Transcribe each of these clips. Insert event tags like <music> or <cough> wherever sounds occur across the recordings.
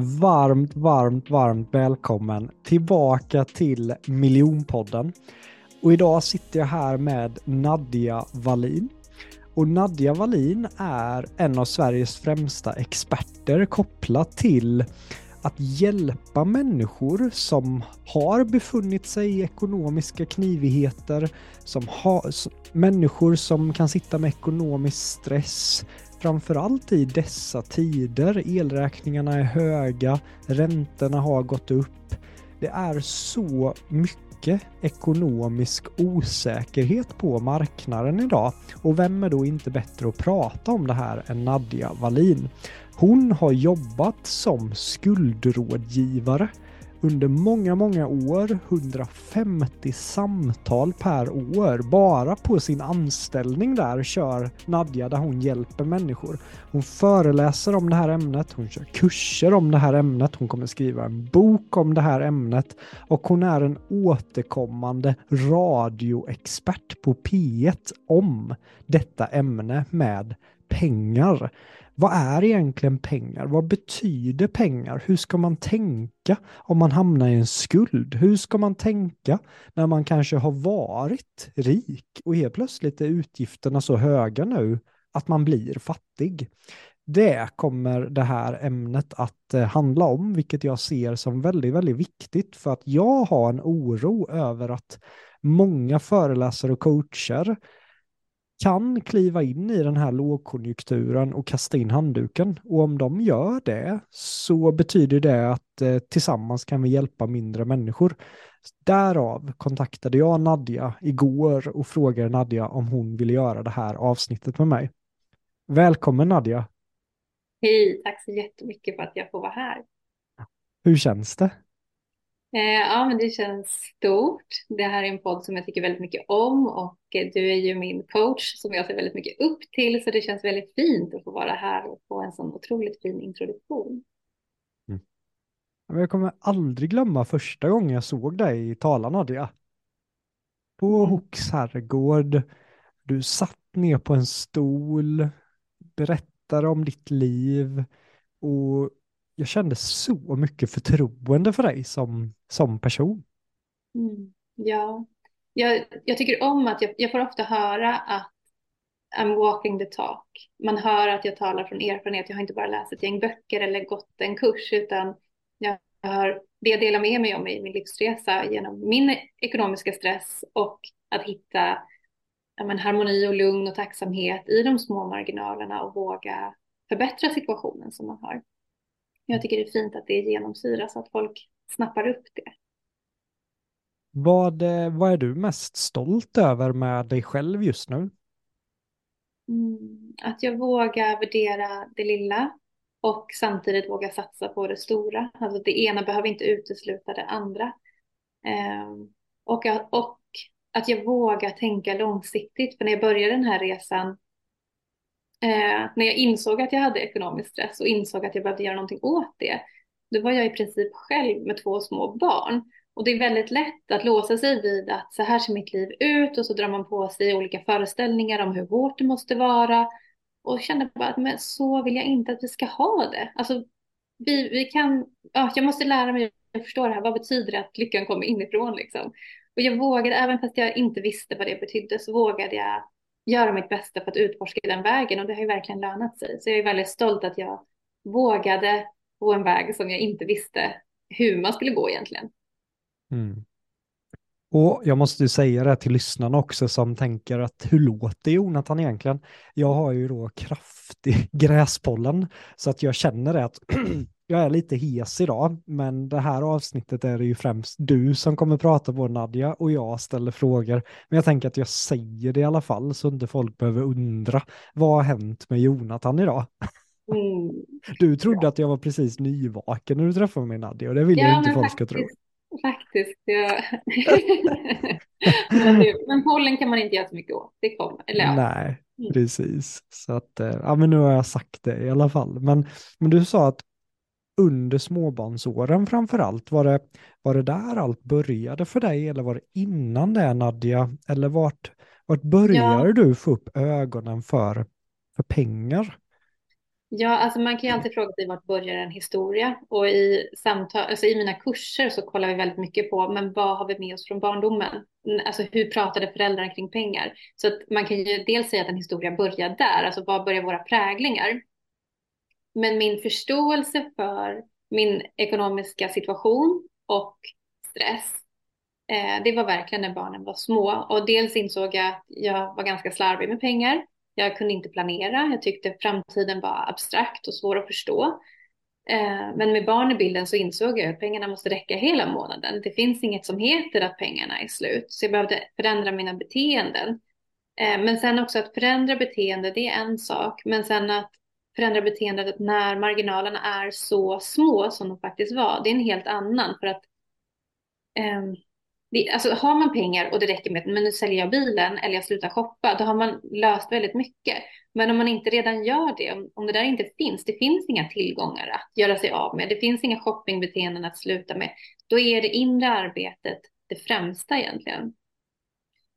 Varmt, varmt, varmt välkommen tillbaka till Miljonpodden. Och idag sitter jag här med Nadja Wallin. Och Nadja Wallin är en av Sveriges främsta experter kopplat till att hjälpa människor som har befunnit sig i ekonomiska knivigheter, som har, människor som kan sitta med ekonomisk stress, framförallt i dessa tider. Elräkningarna är höga, räntorna har gått upp. Det är så mycket ekonomisk osäkerhet på marknaden idag. Och vem är då inte bättre att prata om det här än Nadja Wallin? Hon har jobbat som skuldrådgivare under många, många år, 150 samtal per år. Bara på sin anställning där kör Nadja där hon hjälper människor. Hon föreläser om det här ämnet, hon kör kurser om det här ämnet, hon kommer skriva en bok om det här ämnet och hon är en återkommande radioexpert på P1 om detta ämne med pengar. Vad är egentligen pengar? Vad betyder pengar? Hur ska man tänka om man hamnar i en skuld? Hur ska man tänka när man kanske har varit rik och helt plötsligt är utgifterna så höga nu att man blir fattig? Det kommer det här ämnet att eh, handla om, vilket jag ser som väldigt, väldigt viktigt för att jag har en oro över att många föreläsare och coacher kan kliva in i den här lågkonjunkturen och kasta in handduken. Och om de gör det så betyder det att eh, tillsammans kan vi hjälpa mindre människor. Därav kontaktade jag Nadja igår och frågade Nadja om hon ville göra det här avsnittet med mig. Välkommen Nadja! Hej, tack så jättemycket för att jag får vara här. Hur känns det? Eh, ja, men det känns stort. Det här är en podd som jag tycker väldigt mycket om och du är ju min coach som jag ser väldigt mycket upp till så det känns väldigt fint att få vara här och få en sån otroligt fin introduktion. Mm. Jag kommer aldrig glömma första gången jag såg dig tala Nadia. På mm. Hooks herrgård. Du satt ner på en stol, berättade om ditt liv och jag kände så mycket förtroende för dig som, som person. Mm, ja, jag, jag, tycker om att jag, jag får ofta höra att I'm walking the talk. Man hör att jag talar från erfarenhet. Jag har inte bara läst ett gäng böcker eller gått en kurs, utan jag har det jag delar med mig om i min livsresa genom min ekonomiska stress och att hitta ja, men, harmoni och lugn och tacksamhet i de små marginalerna och våga förbättra situationen som man har. Jag tycker det är fint att det genomsyrar så att folk snappar upp det. Vad, eh, vad är du mest stolt över med dig själv just nu? Mm, att jag vågar värdera det lilla och samtidigt våga satsa på det stora. Alltså det ena behöver inte utesluta det andra. Eh, och, och att jag vågar tänka långsiktigt. För när jag började den här resan eh, när jag insåg att jag hade ekonomisk stress och insåg att jag behövde göra någonting åt det, då var jag i princip själv med två små barn. Och det är väldigt lätt att låsa sig vid att så här ser mitt liv ut och så drar man på sig olika föreställningar om hur hårt det måste vara. Och känner bara att men så vill jag inte att vi ska ha det. Alltså, vi, vi kan, ja, jag måste lära mig att förstå det här. Vad betyder det att lyckan kommer inifrån liksom? Och jag vågade, även fast jag inte visste vad det betydde, så vågade jag göra mitt bästa för att utforska den vägen och det har ju verkligen lönat sig. Så jag är väldigt stolt att jag vågade gå en väg som jag inte visste hur man skulle gå egentligen. Mm. Och jag måste ju säga det till lyssnarna också som tänker att hur låter Jonathan egentligen? Jag har ju då kraftig <laughs> gräspollen så att jag känner det att <clears throat> jag är lite hes idag, men det här avsnittet är det ju främst du som kommer prata på Nadja och jag ställer frågor. Men jag tänker att jag säger det i alla fall så inte folk behöver undra vad har hänt med Jonathan idag? Mm. Du trodde att jag var precis nyvaken när du träffade mig Nadja och det vill ja, jag inte folk ska tro. Faktiskt. Ja. <laughs> men, men pollen kan man inte göra så mycket åt. Det kommer. Eller, ja. Nej, mm. precis. Så att, eh, ja men nu har jag sagt det i alla fall. Men, men du sa att under småbarnsåren framför allt, var det, var det där allt började för dig eller var det innan det Nadja? Eller vart, vart började ja. du få upp ögonen för, för pengar? Ja, alltså man kan ju alltid fråga sig vart börjar en historia och i samtal, alltså i mina kurser så kollar vi väldigt mycket på, men vad har vi med oss från barndomen? Alltså hur pratade föräldrarna kring pengar? Så att man kan ju dels säga att en historia börjar där, alltså var börjar våra präglingar? Men min förståelse för min ekonomiska situation och stress, eh, det var verkligen när barnen var små. Och dels insåg jag att jag var ganska slarvig med pengar. Jag kunde inte planera. Jag tyckte framtiden var abstrakt och svår att förstå. Eh, men med barn i bilden så insåg jag att pengarna måste räcka hela månaden. Det finns inget som heter att pengarna är slut. Så jag behövde förändra mina beteenden. Eh, men sen också att förändra beteende, det är en sak. Men sen att förändra beteendet när marginalerna är så små som de faktiskt var, det är en helt annan. För att um, det, alltså har man pengar och det räcker med att men nu säljer jag bilen eller jag slutar shoppa, då har man löst väldigt mycket. Men om man inte redan gör det, om, om det där inte finns, det finns inga tillgångar att göra sig av med, det finns inga shoppingbeteenden att sluta med, då är det inre arbetet det främsta egentligen.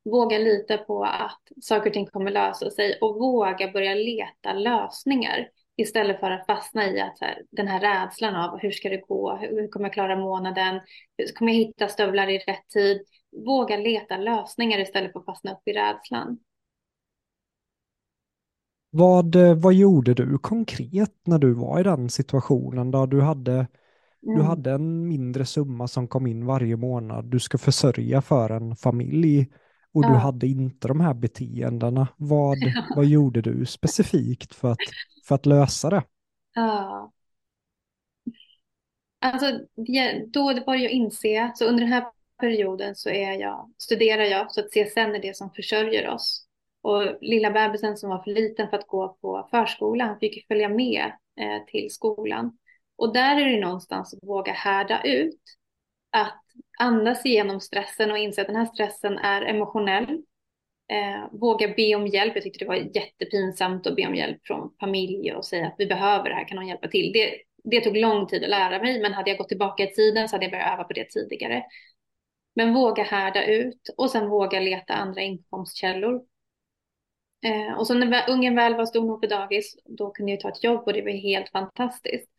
Våga lita på att saker och ting kommer lösa sig och våga börja leta lösningar istället för att fastna i att här, den här rädslan av hur ska det gå, hur kommer jag klara månaden, hur kommer jag hitta stövlar i rätt tid. Våga leta lösningar istället för att fastna upp i rädslan. Vad, eh, vad gjorde du konkret när du var i den situationen då du hade, mm. du hade en mindre summa som kom in varje månad, du ska försörja för en familj och ja. du hade inte de här beteendena. Vad, ja. <laughs> vad gjorde du specifikt för att, för att lösa det? Ja. Alltså, då började jag inse, så under den här perioden så är jag, studerar jag, så att CSN är det som försörjer oss. Och lilla bebisen som var för liten för att gå på förskolan fick följa med eh, till skolan. Och där är det någonstans att våga härda ut att andas igenom stressen och inse att den här stressen är emotionell. Eh, våga be om hjälp. Jag tyckte det var jättepinsamt att be om hjälp från familj och säga att vi behöver det här, kan någon hjälpa till? Det, det tog lång tid att lära mig, men hade jag gått tillbaka i tiden så hade jag börjat öva på det tidigare. Men våga härda ut och sen våga leta andra inkomstkällor. Eh, och så när ungen väl var stor nog på dagis, då kunde jag ta ett jobb och det var helt fantastiskt.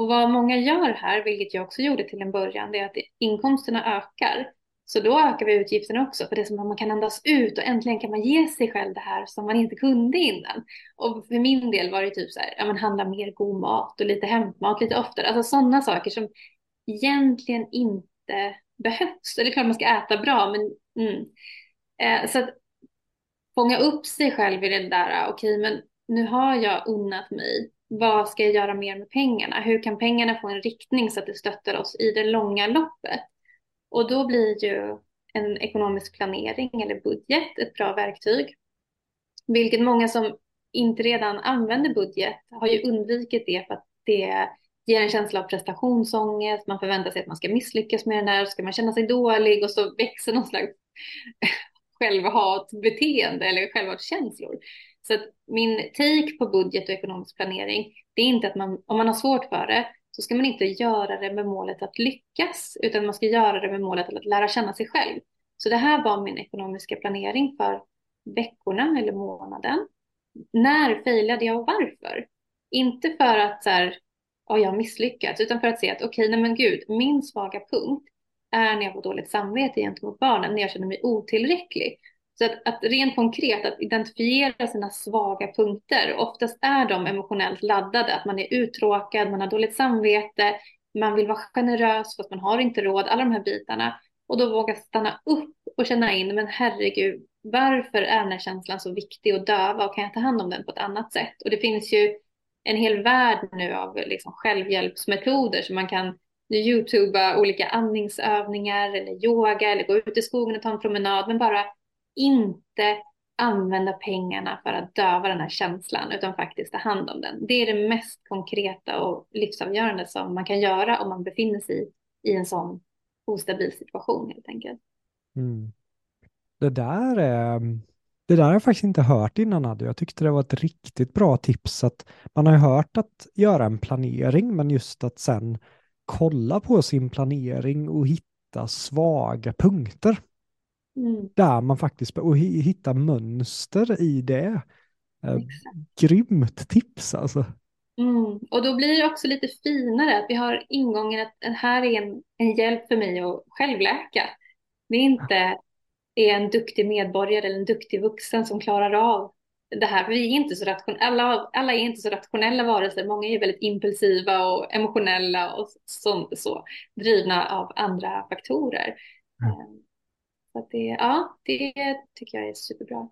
Och vad många gör här, vilket jag också gjorde till en början, det är att inkomsterna ökar. Så då ökar vi utgifterna också, för det är som att man kan andas ut och äntligen kan man ge sig själv det här som man inte kunde innan. Och för min del var det typ så här, ja men handla mer god mat och lite hämtmat lite oftare. Alltså sådana saker som egentligen inte behövs. Det är klart man ska äta bra, men mm. eh, så att fånga upp sig själv i det där, okej okay, men nu har jag unnat mig vad ska jag göra mer med pengarna? Hur kan pengarna få en riktning så att det stöttar oss i det långa loppet? Och då blir ju en ekonomisk planering eller budget ett bra verktyg. Vilket många som inte redan använder budget har ju undvikit det för att det ger en känsla av prestationsångest, man förväntar sig att man ska misslyckas med den där, ska man känna sig dålig och så växer någon slags <laughs> självhatbeteende eller självhatkänslor. Så att min take på budget och ekonomisk planering, det är inte att man, om man har svårt för det, så ska man inte göra det med målet att lyckas, utan man ska göra det med målet att lära känna sig själv. Så det här var min ekonomiska planering för veckorna eller månaden. När failade jag och varför? Inte för att så här, oh, jag har misslyckats, utan för att se att okej, okay, nej men gud, min svaga punkt är när jag får dåligt samvete gentemot barnen, när jag känner mig otillräcklig. Så att, att rent konkret att identifiera sina svaga punkter, oftast är de emotionellt laddade, att man är uttråkad, man har dåligt samvete, man vill vara generös fast man har inte råd, alla de här bitarna. Och då våga stanna upp och känna in, men herregud, varför är den här känslan så viktig och döva och kan jag ta hand om den på ett annat sätt? Och det finns ju en hel värld nu av liksom självhjälpsmetoder som man kan youtuba olika andningsövningar eller yoga eller gå ut i skogen och ta en promenad, men bara inte använda pengarna för att döva den här känslan utan faktiskt ta hand om den. Det är det mest konkreta och livsavgörande som man kan göra om man befinner sig i en sån ostabil situation helt enkelt. Mm. Det där är det där har jag faktiskt inte hört innan Adde. Jag tyckte det var ett riktigt bra tips att man har hört att göra en planering men just att sen kolla på sin planering och hitta svaga punkter. Mm. Där man faktiskt, och hitta mönster i det. Eh, grymt tips alltså. Mm. Och då blir det också lite finare att vi har ingången att det här är en, en hjälp för mig att självläka. Det är inte är en duktig medborgare eller en duktig vuxen som klarar av det här. För vi är inte så rationella, alla, alla är inte så rationella varelser. Många är väldigt impulsiva och emotionella och så, så drivna av andra faktorer. Mm. Så det, ja, det tycker jag är superbra.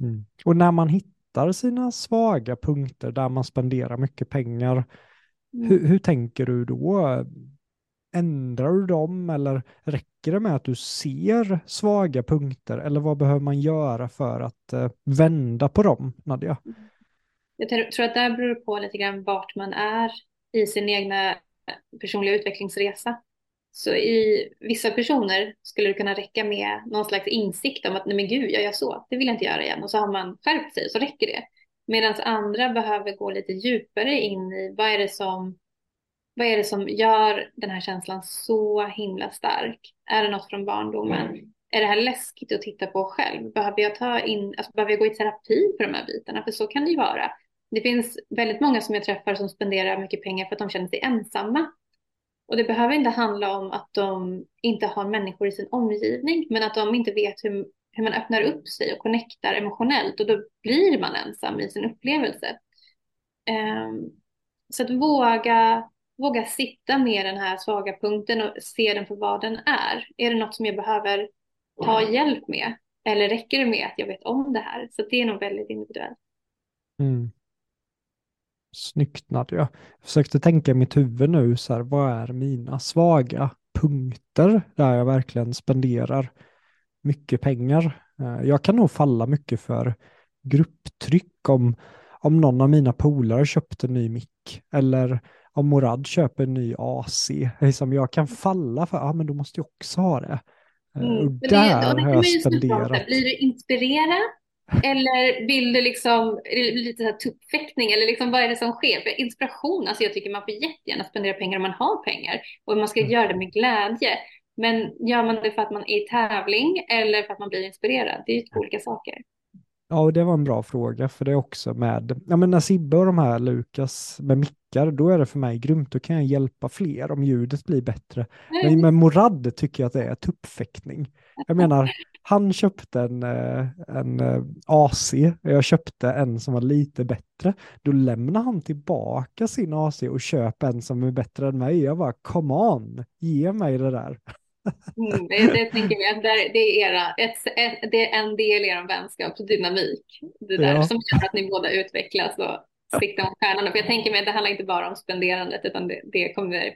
Mm. Och när man hittar sina svaga punkter där man spenderar mycket pengar, mm. hur, hur tänker du då? Ändrar du dem eller räcker det med att du ser svaga punkter eller vad behöver man göra för att uh, vända på dem, Nadja? Jag tror att det beror på lite grann vart man är i sin egna personliga utvecklingsresa. Så i vissa personer skulle det kunna räcka med någon slags insikt om att nej men gud, jag gör så, det vill jag inte göra igen. Och så har man skärpt sig, så räcker det. Medan andra behöver gå lite djupare in i vad är det som vad är det som gör den här känslan så himla stark? Är det något från barndomen? Mm. Är det här läskigt att titta på själv? Behöver jag, ta in, alltså, behöver jag gå i terapi för de här bitarna? För så kan det ju vara. Det finns väldigt många som jag träffar som spenderar mycket pengar för att de känner sig ensamma. Och det behöver inte handla om att de inte har människor i sin omgivning, men att de inte vet hur, hur man öppnar upp sig och connectar emotionellt och då blir man ensam i sin upplevelse. Um, så att våga våga sitta med den här svaga punkten och se den för vad den är. Är det något som jag behöver ta hjälp med? Eller räcker det med att jag vet om det här? Så det är nog väldigt individuellt. Mm. Snyggt Nadja. Jag försökte tänka i mitt huvud nu, så här, vad är mina svaga punkter där jag verkligen spenderar mycket pengar? Eh, jag kan nog falla mycket för grupptryck om, om någon av mina polare köpte en ny mick eller om Morad köper en ny AC, liksom jag kan falla för, ja men då måste jag också ha det. Eh, mm. Och där det, och det har jag spenderat. Blir du inspirerad? Eller vill du liksom, lite så här tuppfäktning eller liksom vad är det som sker? För inspiration, alltså jag tycker man får jättegärna spendera pengar om man har pengar och man ska mm. göra det med glädje. Men gör man det för att man är i tävling eller för att man blir inspirerad? Det är ju två olika saker. Ja, och det var en bra fråga, för det är också med, ja men när Sibbe och de här Lukas med mickar, då är det för mig grymt, då kan jag hjälpa fler om ljudet blir bättre. Men med Morad tycker jag att det är tuppfäktning. Jag menar, han köpte en, eh, en eh, AC, jag köpte en som var lite bättre. Då lämnar han tillbaka sin AC och köper en som är bättre än mig. Jag bara, come on, ge mig det där. Mm, det, det tänker jag det, är era, ett, det är en del i er vänskapsdynamik. Det där ja. som gör att ni båda utvecklas och siktar mot stjärnorna. För jag tänker mig att det handlar inte bara om spenderandet utan det, det kommer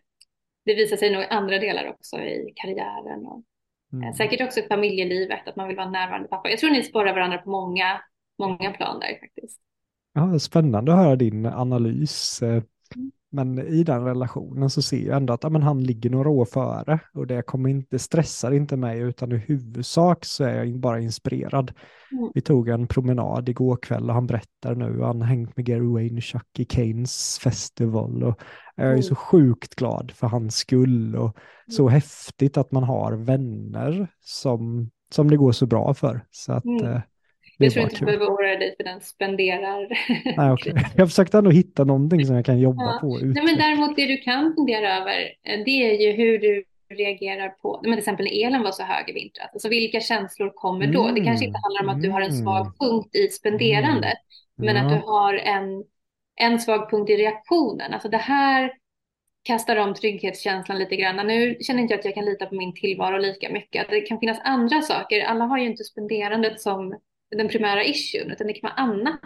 det visar sig nog i andra delar också i karriären och mm. säkert också i familjelivet att man vill vara närvarande pappa. Jag tror ni sporrar varandra på många, många plan där faktiskt. Ja, spännande att höra din analys. Eh, men i den relationen så ser jag ändå att ja, men han ligger några år före och det kommer inte, stressar inte mig utan i huvudsak så är jag bara inspirerad. Mm. Vi tog en promenad igår kväll och han berättar nu, han har hängt med Gary Vaynerchuk i Keynes festival och Jag är Mm. så sjukt glad för hans skull och så Mm. häftigt att man har vänner som, som det går så bra för. Så att Mm. eh, det Jag tror inte du behöver oroa dig för den spenderar. <laughs> Nej, okej. Jag försökte ändå hitta någonting som jag kan jobba Ja. på och Nej, men däremot det du kan fundera över, eh, det är ju hur du reagerar på, men till exempel när elen var så hög i vintras. Alltså vilka känslor kommer då? Det kanske inte Mm, handlar om att du har en mm, svag punkt i spenderandet, men att du ja. har en, en svag punkt i reaktionen. Alltså det här kastar om trygghetskänslan lite grann. Nu känner inte jag att jag kan lita på min tillvaro lika mycket. Det kan finnas andra saker. Alla har ju inte spenderandet som den primära issuen, utan det kan vara annat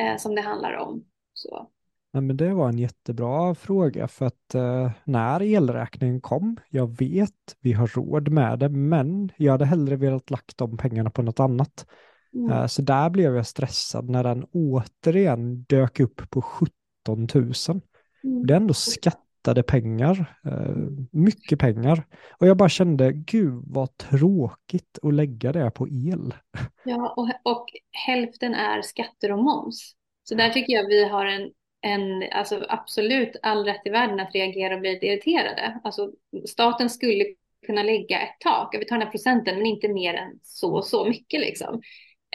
eh, som det handlar om. Så. Nej, men det var en jättebra fråga för att eh, när elräkningen kom, jag vet vi har råd med det, men jag hade hellre velat lagt de pengarna på något annat. Mm. Eh, så där blev jag stressad när den återigen dök upp på 17 000. Mm. Det är ändå skattade pengar, eh, mycket pengar. Och jag bara kände, gud vad tråkigt att lägga det på el. <laughs> Ja, och, och hälften är skatter och moms. Så där tycker jag vi har en, en alltså absolut all rätt i världen att reagera och bli irriterade. Alltså, staten skulle kunna lägga ett tak, vi tar den här procenten, men inte mer än så och så mycket liksom.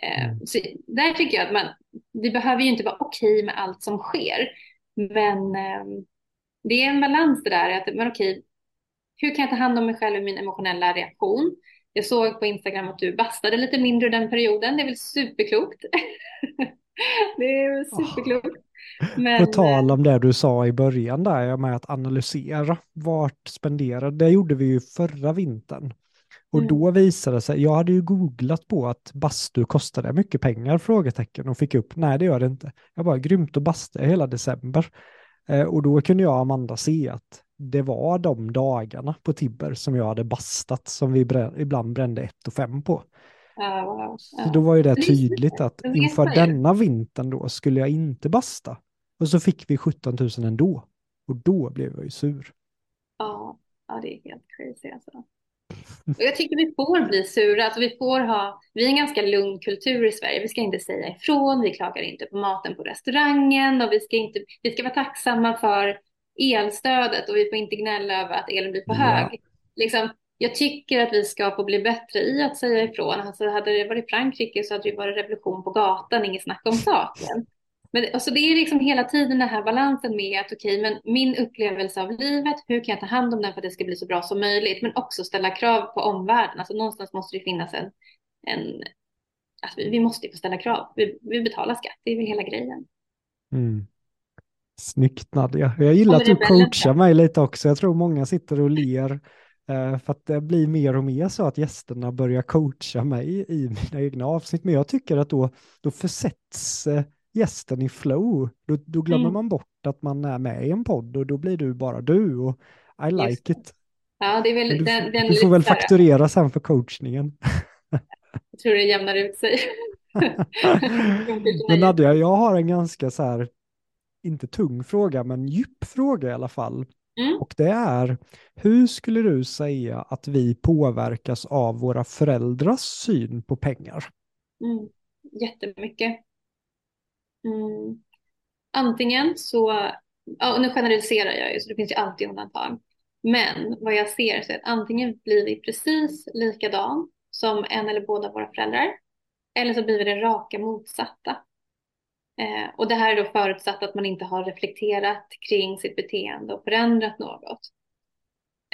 Eh, Mm. så där tycker jag att man, vi behöver ju inte vara okej med allt som sker, men eh, det är en balans det där, att men okej, hur kan jag ta hand om mig själv i min emotionella reaktion? Jag såg på Instagram att du bastade lite mindre den perioden. Det är väl superklokt. <laughs> det är väl superklokt. Men, På tal om det du sa i början där med att analysera vart spenderade, det gjorde vi ju förra vintern. Och Mm. då visade det sig, jag hade ju googlat på att bastu kostade mycket pengar, frågetecken, och fick upp, nej det gör det inte. Jag bara, grymt att basta hela december. Eh, och då kunde jag och Amanda se att det var de dagarna på Tibber som jag hade bastat som vi brä- ibland brände 1 och 5 på. ja, wow, Så ja. då var ju det tydligt att inför denna vintern då skulle jag inte basta. Och så fick vi 17 000 ändå. Och då blev jag ju sur. Ja, ja, det är helt crazy alltså. Och jag tycker vi får bli sura, alltså vi får ha, vi är en ganska lugn kultur i Sverige, vi ska inte säga ifrån, vi klagar inte på maten på restaurangen och vi ska inte, vi ska vara tacksamma för elstödet och vi får inte gnälla över att elen blir för Ja. hög. Liksom, jag tycker att vi ska få bli bättre i att säga ifrån. Alltså hade det varit Frankrike så hade det varit revolution på gatan, inget snack om saken. Men alltså det är liksom hela tiden den här balansen med att okej, men min upplevelse av livet, hur kan jag ta hand om den för att det ska bli så bra som möjligt, men också ställa krav på omvärlden. Alltså någonstans måste det finnas en, en alltså vi vi måste ju få ställa krav. Vi, vi betalar skatt, det är väl hela grejen. Mm. Snyggt Nadja. Jag gillar att du coachar mig lite också. Jag tror många sitter och ler eh, för att det blir mer och mer så att gästerna börjar coacha mig i mina egna avsnitt. Men jag tycker att då, då försätts eh, gästen i flow. Då, då glömmer Mm. man bort att man är med i en podd och då blir du bara du och I Just like it. Ja, det är väl du, den, får- den du får väl fakturera sen för coachningen. <laughs> Jag tror det jämnar ut sig. <laughs> Men Nadja, jag har en ganska så här, inte tung fråga, men djup fråga i alla fall. Mm. Och det är, hur skulle du säga att vi påverkas av våra föräldrars syn på pengar? Mm, jättemycket. Mm. Antingen så, ja, och nu generaliserar jag ju så det finns ju alltid undantag. Men vad jag ser så är att antingen blir vi precis likadan som en eller båda våra föräldrar. Eller så blir vi det raka motsatta. Eh, och det här är då förutsatt att man inte har reflekterat kring sitt beteende och förändrat något.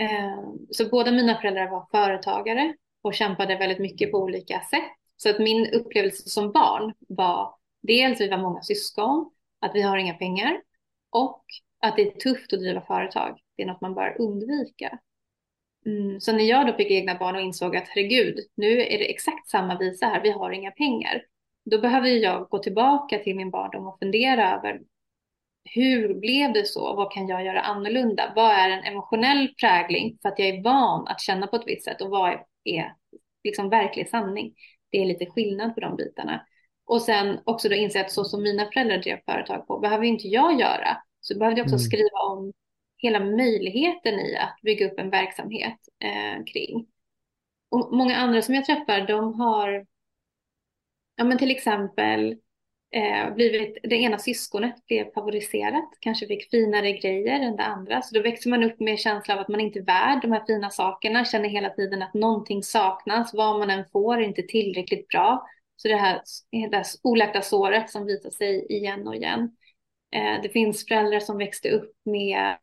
Eh, så båda mina föräldrar var företagare och kämpade väldigt mycket på olika sätt. Så att min upplevelse som barn var dels vi var många syskon, att vi har inga pengar och att det är tufft att driva företag. Det är något man bör undvika. Mm, så när jag då fick egna barn och insåg att herregud, nu är det exakt samma visa här, vi har inga pengar. Då behöver jag gå tillbaka till min barndom och fundera över hur blev det så? Vad kan jag göra annorlunda? Vad är en emotionell prägling för att jag är van att känna på ett visst sätt och vad är liksom verklig sanning? Det är lite skillnad på de bitarna. Och sen också då inse att så som mina föräldrar drev företag på behöver inte jag göra. Så behövde jag också Mm. skriva om hela möjligheten i att bygga upp en verksamhet eh, kring. Och många andra som jag träffar, de har ja, men till exempel eh, blivit, det ena syskonet blev favoriserat, kanske fick finare grejer än det andra. Så då växer man upp med känsla av att man inte är värd de här fina sakerna, känner hela tiden att någonting saknas, vad man än får är inte tillräckligt bra. Så det här, det här oläkta såret som visar sig igen och igen. Eh, det finns föräldrar som växte upp med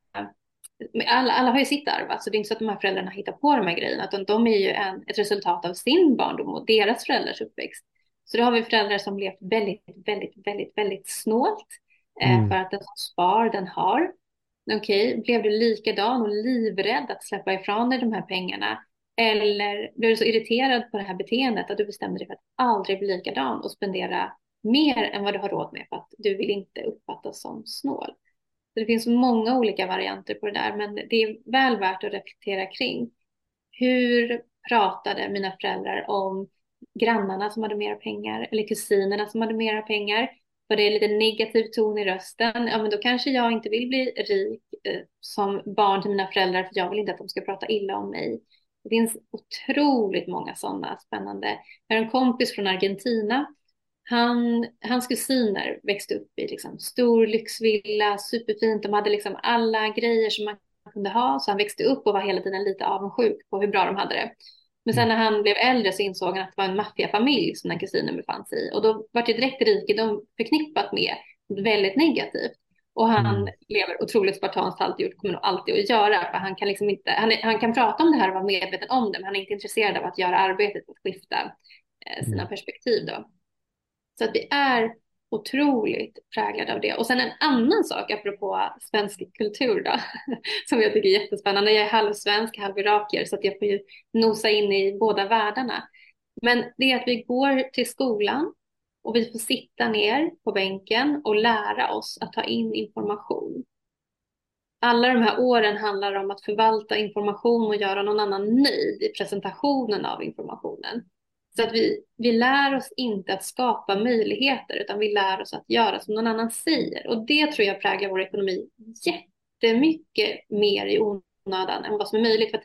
alla, alla har ju sitt arv, alltså det är inte så att de här föräldrarna hittar på de här grejerna, utan de är ju en, ett resultat av sin barndom och deras föräldrars uppväxt. Så då har vi föräldrar som levt väldigt, väldigt, väldigt, väldigt snålt eh, mm. för att den som spar, den har. Okej, okay, blev du likadan och livrädd att släppa ifrån dig de här pengarna? Eller blev du så irriterad på det här beteendet att du bestämde dig för att aldrig bli likadan och spendera mer än vad du har råd med för att du vill inte uppfattas som snål. Så det finns många olika varianter på det där, men det är väl värt att reflektera kring. Hur pratade mina föräldrar om grannarna som hade mera pengar eller kusinerna som hade mera pengar? Var det lite negativ ton i rösten? Ja, men då kanske jag inte vill bli rik eh, som barn till mina föräldrar för jag vill inte att de ska prata illa om mig. Det finns otroligt många sådana spännande. Jag har en kompis från Argentina han, hans kusiner växte upp i liksom stor lyxvilla, superfint. De hade liksom alla grejer som man kunde ha. Så han växte upp och var hela tiden lite avundsjuk på hur bra de hade det. Men sen när han blev äldre så insåg han att det var en maffiafamilj som den kusinen befann sig i. Och då var det direkt rikedom förknippat med väldigt negativt. Och han mm. lever otroligt spartanskt, alltid gjort, kommer nog alltid att göra. För han kan liksom inte, han, han, kan prata om det här och vara medveten om det, men han är inte intresserad av att göra arbetet att skifta eh, sina mm. perspektiv då. Så att vi är otroligt präglade av det. Och sen en annan sak apropå svensk kultur då, <laughs> som jag tycker är jättespännande. Jag är halvsvensk, halv irakier, så att jag får ju nosa in i båda världarna. Men det är att vi går till skolan och vi får sitta ner på bänken och lära oss att ta in information. Alla de här åren handlar om att förvalta information och göra någon annan nöjd i presentationen av informationen. Så att vi, vi lär oss inte att skapa möjligheter utan vi lär oss att göra som någon annan säger. Och det tror jag präglar vår ekonomi jättemycket mer i onödan än vad som är möjligt. För att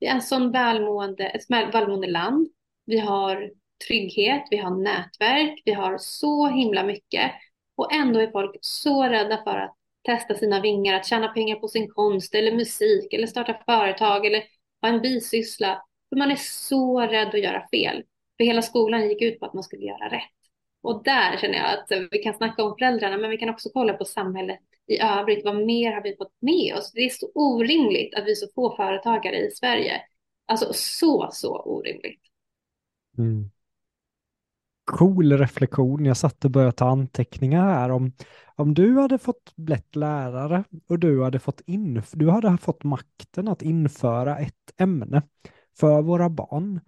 vi är en sån välmående, ett välmående land. Vi har trygghet, vi har nätverk, vi har så himla mycket. Och ändå är folk så rädda för att testa sina vingar, att tjäna pengar på sin konst eller musik eller starta företag eller ha en bisyssla. För man är så rädd att göra fel. För hela skolan gick ut på att man skulle göra rätt. Och där känner jag att vi kan snacka om föräldrarna, men vi kan också kolla på samhället i övrigt. Vad mer har vi fått med oss? Det är så orimligt att vi är så få företagare i Sverige. Alltså så, så orimligt. Mm. Cool reflektion. Jag satt och började ta anteckningar här om om du hade fått blivit lärare och du hade fått in, du hade fått makten att införa ett ämne för våra barn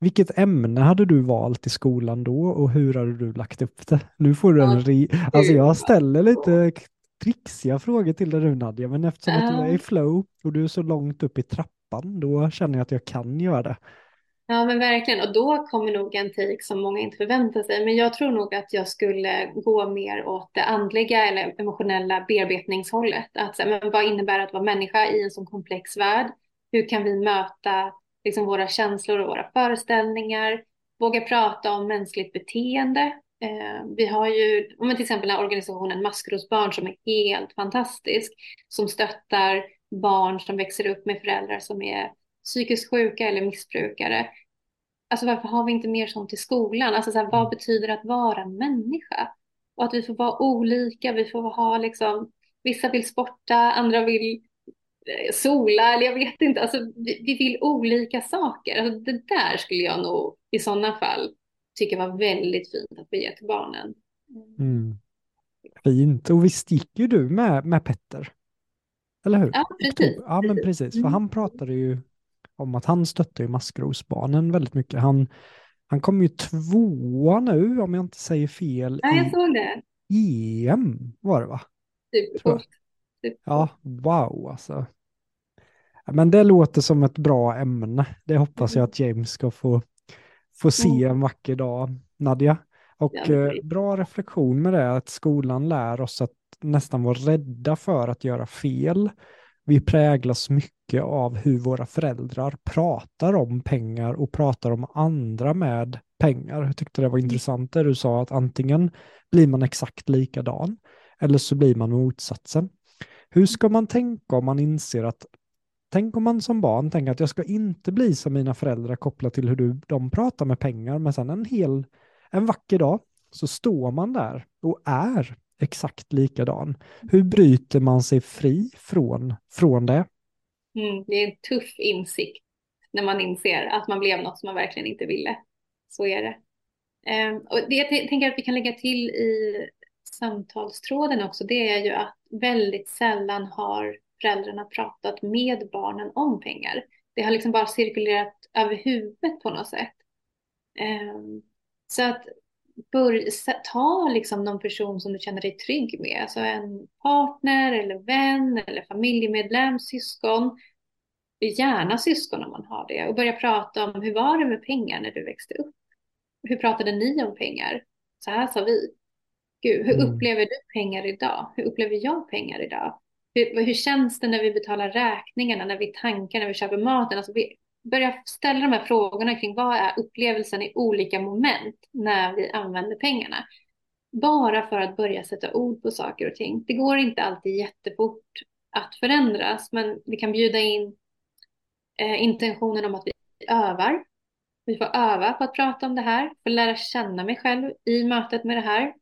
vilket ämne hade du valt i skolan då och hur hade du lagt upp det? Nu får du en ri... Alltså jag ställer lite trixiga frågor till dig nu Nadja, men eftersom att du är i flow och du är så långt upp i trappan, då känner jag att jag kan göra det. Ja men verkligen, och då kommer nog en take som många inte förväntar sig. Men jag tror nog att jag skulle gå mer åt det andliga eller emotionella bearbetningshållet. Att, men vad innebär att vara människa i en så komplex värld? Hur kan vi möta liksom våra känslor och våra föreställningar, våga prata om mänskligt beteende. Eh, vi har ju till exempel den här organisationen Maskrosbarn som är helt fantastisk, som stöttar barn som växer upp med föräldrar som är psykiskt sjuka eller missbrukare. Alltså varför har vi inte mer sånt i skolan? Alltså så här, vad betyder att vara människa? Och att vi får vara olika, vi får ha liksom, vissa vill sporta, andra vill sola eller jag vet inte. Alltså, vi, vi vill olika saker. Alltså, det där skulle jag nog i sådana fall tycka var väldigt fint att få ge till barnen. Mm. Fint. Och visst gick ju du med, med Petter? Eller hur? Ja, precis. Ja, men precis. För mm. han pratade ju om att han stötte ju Maskrosbarnen väldigt mycket. Han, han kom ju tvåa nu, om jag inte säger fel. Ja, jag såg det. EM var det va? Supercoolt. Ja, wow alltså. Men det låter som ett bra ämne. Det hoppas jag mm. att James ska få, få se en vacker dag, Nadja. Och ja, eh, bra reflektion med det, att skolan lär oss att nästan vara rädda för att göra fel. Vi präglas mycket av hur våra föräldrar pratar om pengar och pratar om andra med pengar. Jag tyckte det var intressant det du sa att antingen blir man exakt likadan eller så blir man motsatsen. Hur ska man tänka om man inser att Tänk om man som barn tänker att jag ska inte bli som mina föräldrar kopplat till hur du, de pratar med pengar, men sen en hel, en vacker dag så står man där och är exakt likadan. Hur bryter man sig fri från, från det? Mm, det är en tuff insikt när man inser att man blev något som man verkligen inte ville. Så är det. Um, och det jag tänker att vi kan lägga till i samtalstråden också, det är ju att väldigt sällan har föräldrarna pratat med barnen om pengar. Det har liksom bara cirkulerat över huvudet på något sätt. Um, så att bör, ta liksom någon person som du känner dig trygg med, alltså en partner eller vän eller familjemedlem, syskon, gärna syskon om man har det och börja prata om hur var det med pengar när du växte upp? Hur pratade ni om pengar? Så här sa vi. Gud, hur mm. upplever du pengar idag? Hur upplever jag pengar idag? Hur, hur känns det när vi betalar räkningarna, när vi tankar, när vi köper maten? Alltså vi Börja ställa de här frågorna kring vad är upplevelsen i olika moment när vi använder pengarna. Bara för att börja sätta ord på saker och ting. Det går inte alltid jättefort att förändras, men vi kan bjuda in eh, intentionen om att vi övar. Vi får öva på att prata om det här, Får lära känna mig själv i mötet med det här.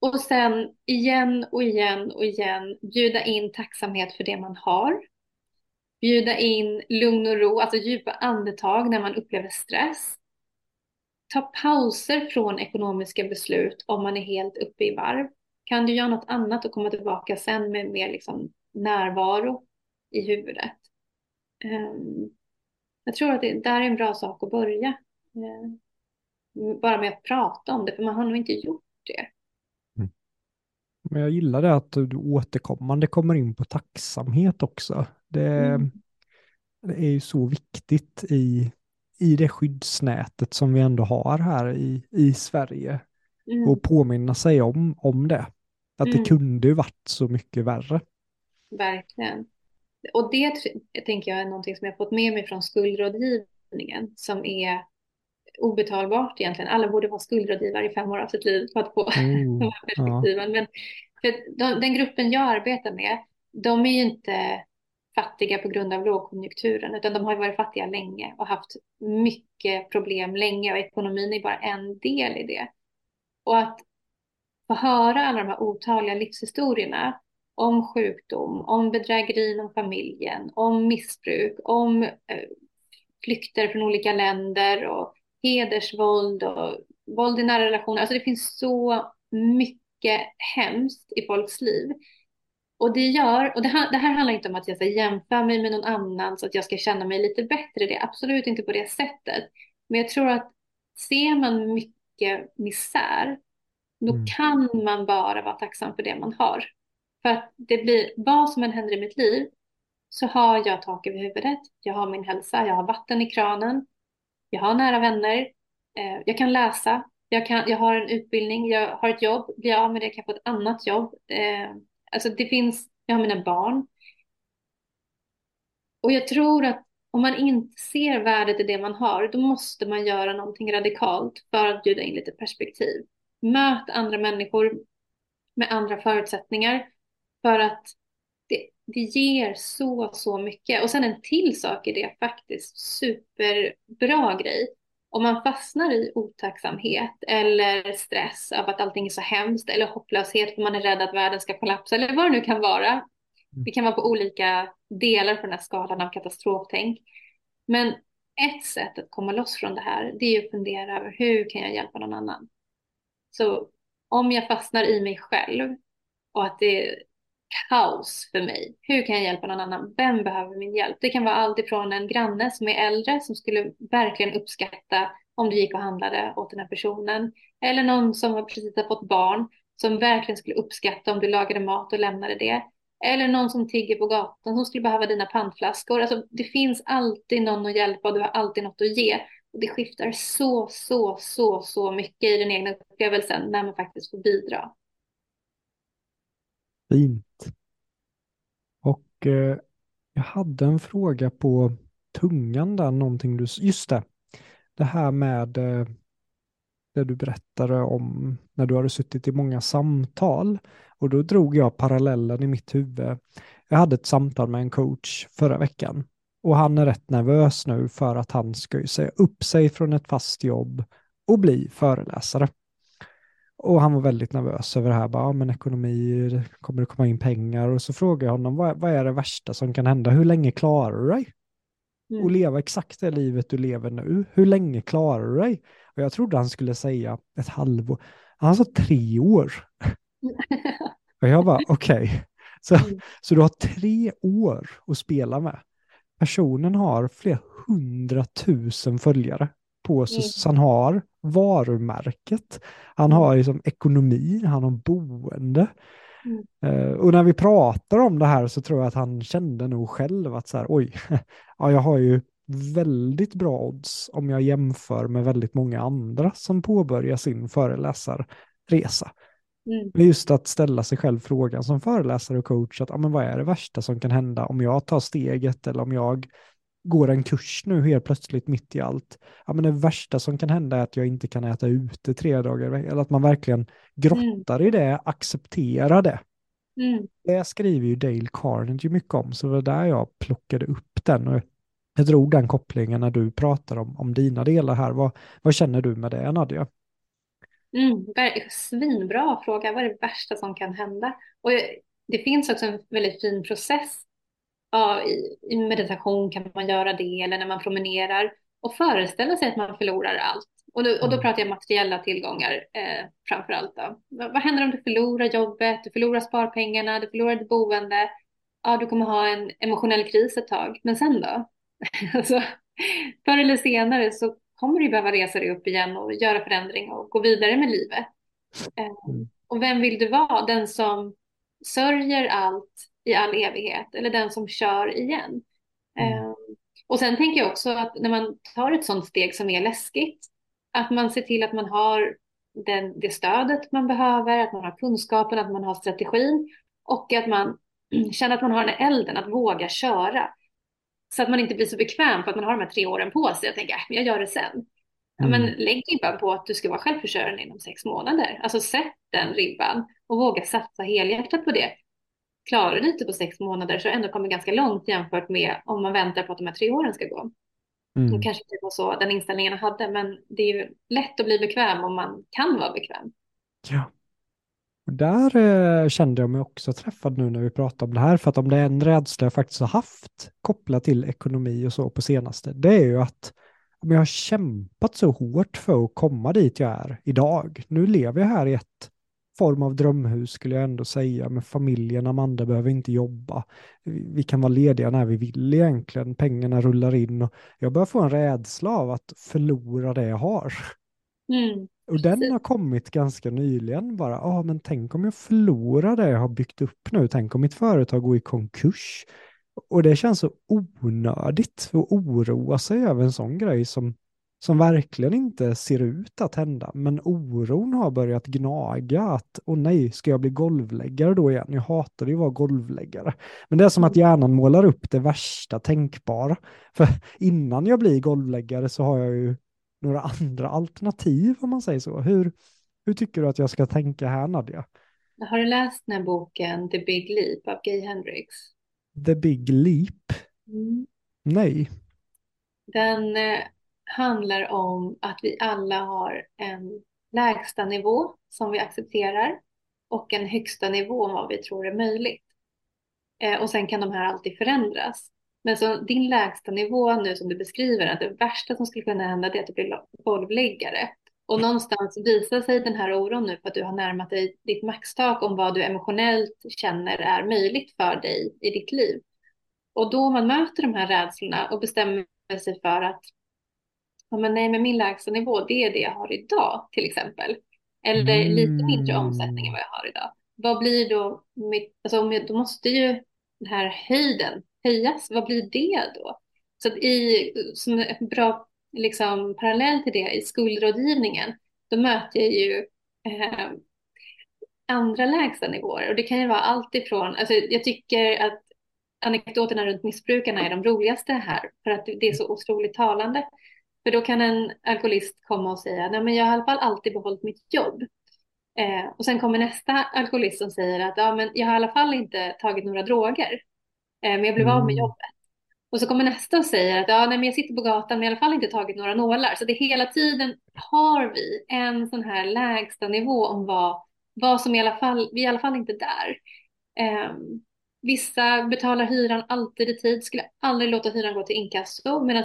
Och sen igen och igen och igen bjuda in tacksamhet för det man har. Bjuda in lugn och ro, alltså djupa andetag när man upplever stress. Ta pauser från ekonomiska beslut om man är helt uppe i varv. Kan du göra något annat och komma tillbaka sen med mer liksom närvaro i huvudet? Ehm, jag tror att det där är en bra sak att börja. Ehm, bara med att prata om det, för man har nog inte gjort det. Mm. Men jag gillar det att du återkommande kommer in på tacksamhet också. Det, mm. det är ju så viktigt i, i det skyddsnätet som vi ändå har här i, i Sverige. Mm. Och påminna sig om, om det. Att mm. det kunde ju varit så mycket värre. Verkligen. Och det tänker jag är någonting som jag fått med mig från skuldrådgivningen som är obetalbart egentligen. Alla borde vara skuldrådgivare i fem år av sitt liv för att få mm, <laughs> de här perspektiven. Ja. Men för de, den gruppen jag arbetar med, de är ju inte fattiga på grund av lågkonjunkturen, utan de har varit fattiga länge och haft mycket problem länge och ekonomin är bara en del i det. Och att få höra alla de här otaliga livshistorierna om sjukdom, om bedrägeri inom familjen, om missbruk, om eh, flykter från olika länder och hedersvåld och våld i nära relationer. Alltså det finns så mycket hemskt i folks liv. Och det gör, och det här, det här handlar inte om att jag ska jämföra mig med någon annan så att jag ska känna mig lite bättre. Det är absolut inte på det sättet. Men jag tror att ser man mycket misär, då mm. kan man bara vara tacksam för det man har. För att det blir, vad som än händer i mitt liv, så har jag tak över huvudet, jag har min hälsa, jag har vatten i kranen, jag har nära vänner, eh, jag kan läsa, jag, kan, jag har en utbildning, jag har ett jobb, blir jag av med det kan jag få ett annat jobb. Eh, alltså det finns, jag har mina barn. Och jag tror att om man inte ser värdet i det man har, då måste man göra någonting radikalt för att bjuda in lite perspektiv. Möt andra människor med andra förutsättningar för att det, det ger så, så mycket. Och sen en till sak i det faktiskt superbra grej. Om man fastnar i otacksamhet eller stress av att allting är så hemskt eller hopplöshet för man är rädd att världen ska kollapsa eller vad det nu kan vara. Mm. Det kan vara på olika delar på den här skalan av katastroftänk. Men ett sätt att komma loss från det här, det är att fundera över hur kan jag hjälpa någon annan? Så om jag fastnar i mig själv och att det kaos för mig. Hur kan jag hjälpa någon annan? Vem behöver min hjälp? Det kan vara allt ifrån en granne som är äldre som skulle verkligen uppskatta om du gick och handlade åt den här personen. Eller någon som precis har fått barn som verkligen skulle uppskatta om du lagade mat och lämnade det. Eller någon som tigger på gatan som skulle behöva dina pantflaskor. Alltså, det finns alltid någon att hjälpa och du har alltid något att ge. Och det skiftar så, så, så, så mycket i den egna upplevelsen när man faktiskt får bidra. Fint. Och eh, jag hade en fråga på tungan där, någonting du, just det. det här med eh, det du berättade om när du hade suttit i många samtal. Och då drog jag parallellen i mitt huvud. Jag hade ett samtal med en coach förra veckan och han är rätt nervös nu för att han ska ju säga upp sig från ett fast jobb och bli föreläsare. Och han var väldigt nervös över det här, bara, men ekonomi, kommer det komma in pengar? Och så frågade jag honom, vad, vad är det värsta som kan hända? Hur länge klarar du dig? Mm. Och leva exakt det livet du lever nu. Hur länge klarar du dig? Och jag trodde han skulle säga ett halvår. Han sa tre år. <laughs> och jag bara, okej. Okay. Så, mm. så du har tre år att spela med. Personen har flera hundratusen följare på sig. Mm. Så han har varumärket, han har liksom ekonomi, han har boende. Mm. Uh, och när vi pratar om det här så tror jag att han kände nog själv att så här, oj, <laughs> ja, jag har ju väldigt bra odds om jag jämför med väldigt många andra som påbörjar sin föreläsarresa. Mm. Just att ställa sig själv frågan som föreläsare och coach, att, ja, men vad är det värsta som kan hända om jag tar steget eller om jag går en kurs nu helt plötsligt mitt i allt. Ja, men det värsta som kan hända är att jag inte kan äta ute tre dagar. Eller att man verkligen grottar mm. i det, accepterar det. Mm. Det skriver ju Dale Carnegie mycket om, så det var där jag plockade upp den. Och jag drog den kopplingen när du pratar om, om dina delar här. Vad, vad känner du med det, Nadja? Mm, svinbra fråga. Vad är det värsta som kan hända? Och det finns också en väldigt fin process ja, i, i meditation kan man göra det eller när man promenerar och föreställa sig att man förlorar allt. Och då, och då mm. pratar jag materiella tillgångar eh, framför allt. Då. Vad, vad, händer om du förlorar jobbet, du förlorar sparpengarna, du förlorar ditt boende? Ja, du kommer ha en emotionell kris ett tag, men sen då? <laughs> alltså, förr eller senare så kommer du behöva resa dig upp igen och göra förändring och gå vidare med livet. Eh, mm. och vem vill du vara? Den som sörjer allt i all evighet eller den som kör igen. Mm. Um, och sen tänker jag också att när man tar ett sådant steg som är läskigt, att man ser till att man har den, det stödet man behöver, att man har kunskapen, att man har strategin och att man <clears throat> känner att man har den elden att våga köra. Så att man inte blir så bekväm för att man har de här tre åren på sig och tänker att äh, jag gör det sen. Ja, men mm. lägg ribban på att du ska vara självförsörjande inom sex månader. Alltså sätt den ribban och våga satsa helhjärtat på det klarar lite på sex månader så ändå kommer ganska långt jämfört med om man väntar på att de här tre åren ska gå. Mm. Det kanske inte var så den inställningen jag hade, men det är ju lätt att bli bekväm om man kan vara bekväm. Ja. Och där eh, kände jag mig också träffad nu när vi pratar om det här, för att om det är en rädsla jag faktiskt har haft kopplat till ekonomi och så på senaste, det är ju att om jag har kämpat så hårt för att komma dit jag är idag, nu lever jag här i ett form av drömhus skulle jag ändå säga med familjen. Amanda behöver inte jobba. Vi kan vara lediga när vi vill egentligen. Pengarna rullar in och jag börjar få en rädsla av att förlora det jag har. Mm. Och den har kommit ganska nyligen bara, ja ah, men tänk om jag förlorar det jag har byggt upp nu, tänk om mitt företag går i konkurs. Och det känns så onödigt att oroa sig över en sån grej som som verkligen inte ser ut att hända. Men oron har börjat gnaga att, åh nej, ska jag bli golvläggare då igen? Jag hatar ju att vara golvläggare. Men det är som att mm. hjärnan målar upp det värsta tänkbara. För innan jag blir golvläggare så har jag ju några andra alternativ om man säger så. Hur, hur tycker du att jag ska tänka här Nadja? Har du läst den här boken The Big Leap av Gay Hendrix? The Big Leap? Mm. Nej. Den eh, handlar om att vi alla har en lägsta nivå som vi accepterar och en högsta nivå om vad vi tror är möjligt. Eh, och sen kan de här alltid förändras. Men så din lägsta nivå nu som du beskriver, att det värsta som skulle kunna hända är att du blir golvläggare. Och någonstans visar sig den här oron nu för att du har närmat dig ditt maxtak om vad du emotionellt känner är möjligt för dig i ditt liv. Och då man möter de här rädslorna och bestämmer sig för att ja, men nej, men min lägsta nivå, det är det jag har idag till exempel. Eller mm. lite mindre omsättning än vad jag har idag. Vad blir då mitt, alltså om jag, då måste ju den här höjden höjas, vad blir det då? Så att i, som en bra liksom, parallell till det, i skuldrådgivningen, då möter jag ju eh, andra lägsta nivåer. Och det kan ju vara allt ifrån, alltså jag tycker att anekdoterna runt missbrukarna är de roligaste här, för att det är så otroligt talande. För då kan en alkoholist komma och säga, nej men jag har i alla fall alltid behållit mitt jobb. Eh, och sen kommer nästa alkoholist som säger att ja, men jag har i alla fall inte tagit några droger, eh, men jag blev av med Mm. jobbet. Och så kommer nästa och säger att ja, nej, men jag sitter på gatan men jag har i alla fall inte tagit några nålar. Så det hela tiden har vi en sån här lägsta nivå om vad, vad som i alla fall, vi är i alla fall inte där. Eh, vissa betalar hyran alltid i tid, skulle aldrig låta hyran gå till inkasso medan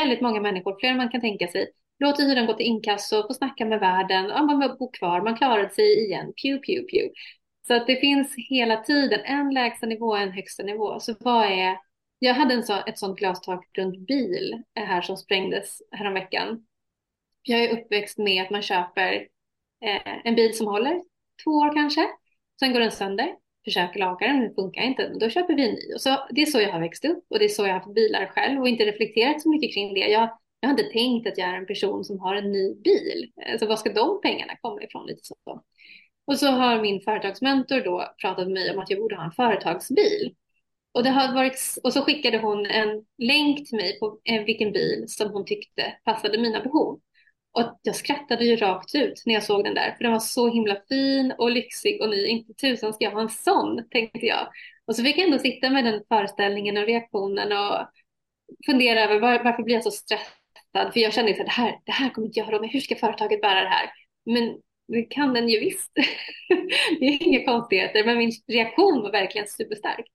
väldigt många människor, fler än man kan tänka sig, låter hyran gå till inkasso, får snacka med värden, ja, man bor kvar, man klarade sig igen, pew, pew, pew. Så att det finns hela tiden en lägsta nivå och en högsta nivå. Så vad är, jag hade en så, ett sånt glastak runt bil eh, här som sprängdes häromveckan. Jag är uppväxt med att man köper eh, en bil som håller två år kanske, sen går den sönder, försöker laga den, den funkar inte, då köper vi en ny. Och så, det är så jag har växt upp och det är så jag har haft bilar själv och inte reflekterat så mycket kring det. Jag, jag har inte tänkt att jag är en person som har en ny bil. Alltså var ska de pengarna komma ifrån? Lite så. Och så har min företagsmentor då pratat med mig om att jag borde ha en företagsbil. Och, det har varit, och så skickade hon en länk till mig på eh, vilken bil som hon tyckte passade mina behov. Och jag skrattade ju rakt ut när jag såg den där, för den var så himla fin och lyxig och ny. Inte tusan ska jag ha en sån, tänkte jag. Och så fick jag ändå sitta med den föreställningen och reaktionen och fundera över var, varför blir jag så stressad? För jag kände att det här, det här kommer inte jag ha med. Hur ska företaget bära det här? Men det kan den ju visst. <laughs> det är inga konstigheter, men min reaktion var verkligen superstark.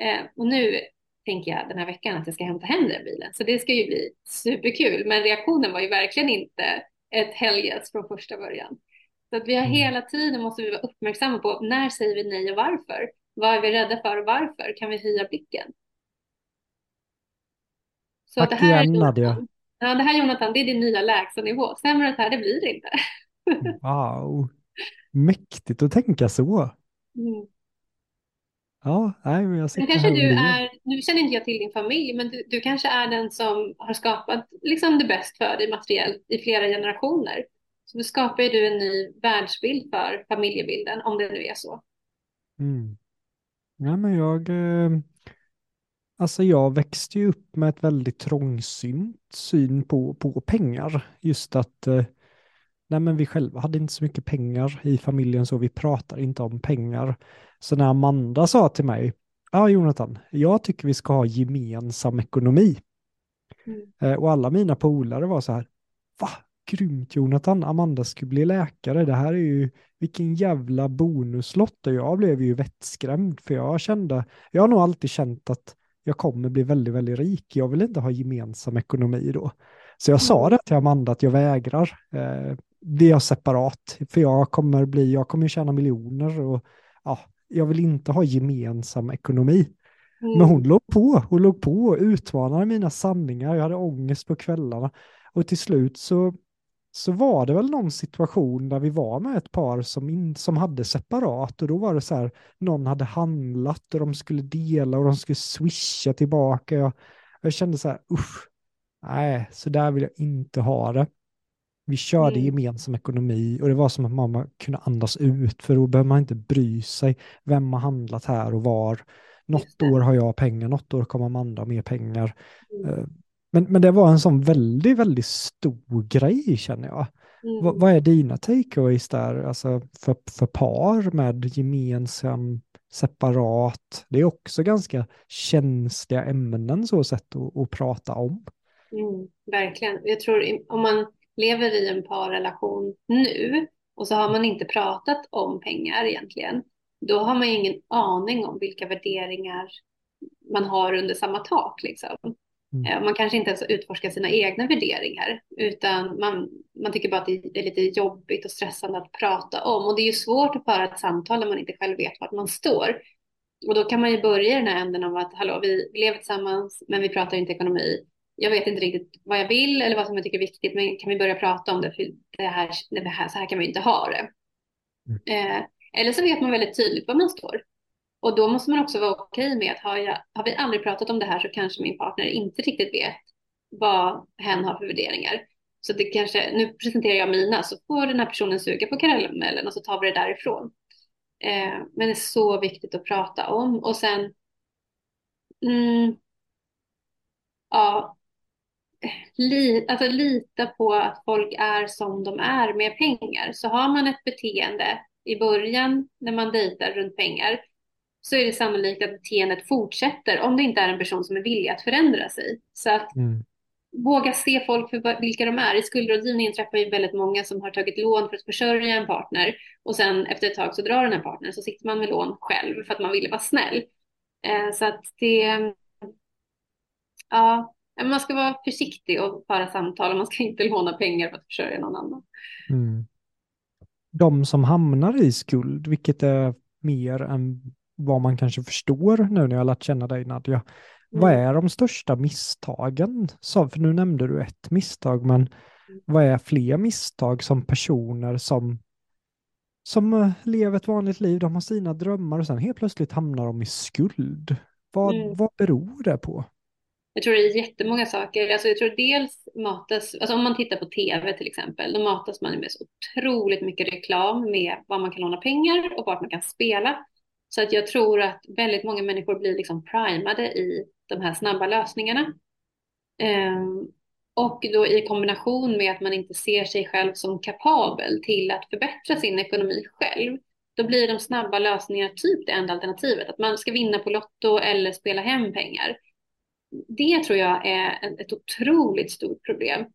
Eh, och nu tänker jag den här veckan att jag ska hämta hem den bilen. Så det ska ju bli superkul. Men reaktionen var ju verkligen inte ett helgets från första början. Så att vi har hela tiden måste vi vara uppmärksamma på när säger vi nej och varför? Vad är vi rädda för och varför? Kan vi höja blicken? Så Tack det här, igen Nadia. Ja, det här Jonathan, det är din nya lägstanivå. Sämre än här, det blir det inte. <laughs> Wow. Mäktigt att tänka så. Mm. Ja, nej, men jag Men sitter kanske här och du är, nu känner inte jag till din familj, men du, du kanske är den som har skapat liksom det bäst för dig materiellt i flera generationer. Så då skapar ju du en ny världsbild för familjebilden, om det nu är så. Mm. Ja, men jag, eh, alltså jag växte ju upp med ett väldigt trångsynt syn på, på pengar. Just att, eh, nej men vi själva hade inte så mycket pengar i familjen så vi pratar inte om pengar. Så när Amanda sa till mig, ja Jonathan, jag tycker vi ska ha gemensam ekonomi. Mm. Eh, och alla mina polare var så här, va? Grymt Jonathan, Amanda skulle bli läkare, det här är ju, vilken jävla bonuslott. Och jag blev ju vettskrämd för jag kände, jag har nog alltid känt att jag kommer bli väldigt, väldigt rik. Jag vill inte ha gemensam ekonomi då. Så jag sa Mm. det till Amanda att jag vägrar. Eh, det är separat, för jag kommer bli, jag kommer tjäna miljoner och ja, jag vill inte ha gemensam ekonomi. Mm. Men hon låg på, hon låg på och utmanade mina sanningar. Jag hade ångest på kvällarna. Och till slut så, så var det väl någon situation där vi var med ett par som, in, som hade separat. Och då var det så här, någon hade handlat och de skulle dela och de skulle swisha tillbaka. Jag, jag kände så här, usch, nej, så där vill jag inte ha det. Vi körde Mm. gemensam ekonomi och det var som att mamma kunde andas ut för då behöver man inte bry sig vem har handlat här och var. Något år har jag pengar, något år kommer Amanda ha mer pengar. Mm. Eh, Men, men det var en sån väldigt, väldigt stor grej känner jag. Mm. Vad, vad är dina takeaways där, alltså för, för par med gemensam, separat? Det är också ganska känsliga ämnen så sätt att, att prata om. Mm, verkligen. Jag tror om man lever i en parrelation nu och så har man inte pratat om pengar egentligen, då har man ju ingen aning om vilka värderingar man har under samma tak. Liksom. Mm. Eh, Man kanske inte ens utforskar sina egna värderingar, utan man, man tycker bara att det är lite jobbigt och stressande att prata om. Och det är ju svårt att föra ett samtal när man inte själv vet vart man står. Och då kan man ju börja i den här änden av att hallå, vi lever tillsammans, men vi pratar inte ekonomi. Jag vet inte riktigt vad jag vill eller vad som jag tycker är viktigt, men kan vi börja prata om det? För det här, det här, så här kan vi inte ha det. Eh, eller så vet man väldigt tydligt var man står. Och då måste man också vara okej med att har, jag, har vi aldrig pratat om det här så kanske min partner inte riktigt vet vad hen har för värderingar. Så det kanske, nu presenterar jag mina så får den här personen suga på karamellen och så tar vi det därifrån. Eh, men det är så viktigt att prata om. Och sen, mm, ja, li, alltså lita på att folk är som de är med pengar. Så har man ett beteende i början när man dejtar runt pengar så är det sannolikt att beteendet fortsätter om det inte är en person som är villig att förändra sig. Så att mm. våga se folk för vilka de är. I skuldrådgivningen träffar ju väldigt många som har tagit lån för att försörja en partner och sen efter ett tag så drar den här partnern så sitter man med lån själv för att man ville vara snäll. Eh, så att det, ja, man ska vara försiktig och föra samtal och man ska inte låna pengar för att försörja någon annan. Mm. De som hamnar i skuld, vilket är mer än vad man kanske förstår nu när jag lärt känna dig Nadja. Mm. Vad är de största misstagen? Så, för nu nämnde du ett misstag, men vad är fler misstag som personer som, som eh, lever ett vanligt liv, de har sina drömmar och sen helt plötsligt hamnar de i skuld? Vad, mm. vad beror det på? Jag tror det är jättemånga saker. Alltså jag tror dels matas, alltså om man tittar på tv till exempel, då matas man med så otroligt mycket reklam med var man kan låna pengar och vart man kan spela. Så att jag tror att väldigt många människor blir liksom primade i de här snabba lösningarna. Um, och då i kombination med att man inte ser sig själv som kapabel till att förbättra sin ekonomi själv, då blir de snabba lösningarna typ det enda alternativet. Att man ska vinna på Lotto eller spela hem pengar. Det tror jag är ett otroligt stort problem.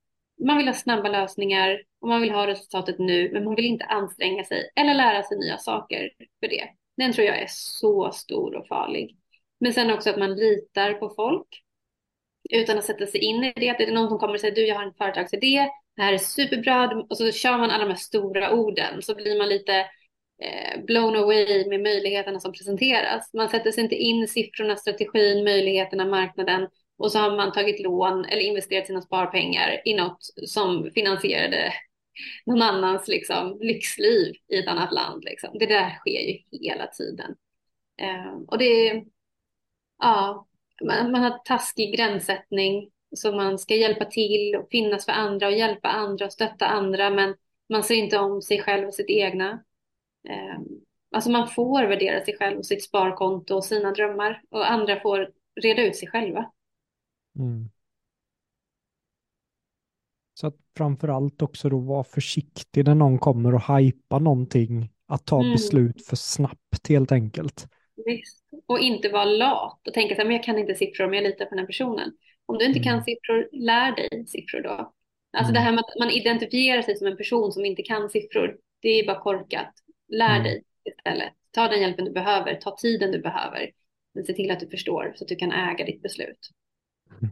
Man vill ha snabba lösningar och man vill ha resultatet nu, men man vill inte anstränga sig eller lära sig nya saker för det. Den tror jag är så stor och farlig. Men sen också att man litar på folk utan att sätta sig in i det. Att det är någon som kommer och säger du jag har en företagsidé, det här är superbra och så kör man alla de här stora orden så blir man lite Eh, blown away med möjligheterna som presenteras. Man sätter sig inte in i siffrorna, strategin, möjligheterna, marknaden och så har man tagit lån eller investerat sina sparpengar i något som finansierade någon annans liksom, lyxliv i ett annat land. Liksom. Det där sker ju hela tiden. Eh, och det är, ja, man, man har taskig gränssättning så man ska hjälpa till och finnas för andra och hjälpa andra och stötta andra men man ser inte om sig själv och sitt egna. Eh, alltså man får värdera sig själv och sitt sparkonto och sina drömmar och andra får reda ut sig själva. Mm. Så att framförallt också då vara försiktig när någon kommer och hajpa någonting, att ta mm. beslut för snabbt helt enkelt. Visst. Och inte vara lat och tänka att jag kan inte siffror men jag litar på den här personen. Om du inte mm. kan siffror, lär dig siffror då. Alltså mm. det här med att man identifierar sig som en person som inte kan siffror, det är bara korkat. Lär mm. dig istället. Ta den hjälpen du behöver, ta tiden du behöver. Men se till att du förstår så att du kan äga ditt beslut. <laughs>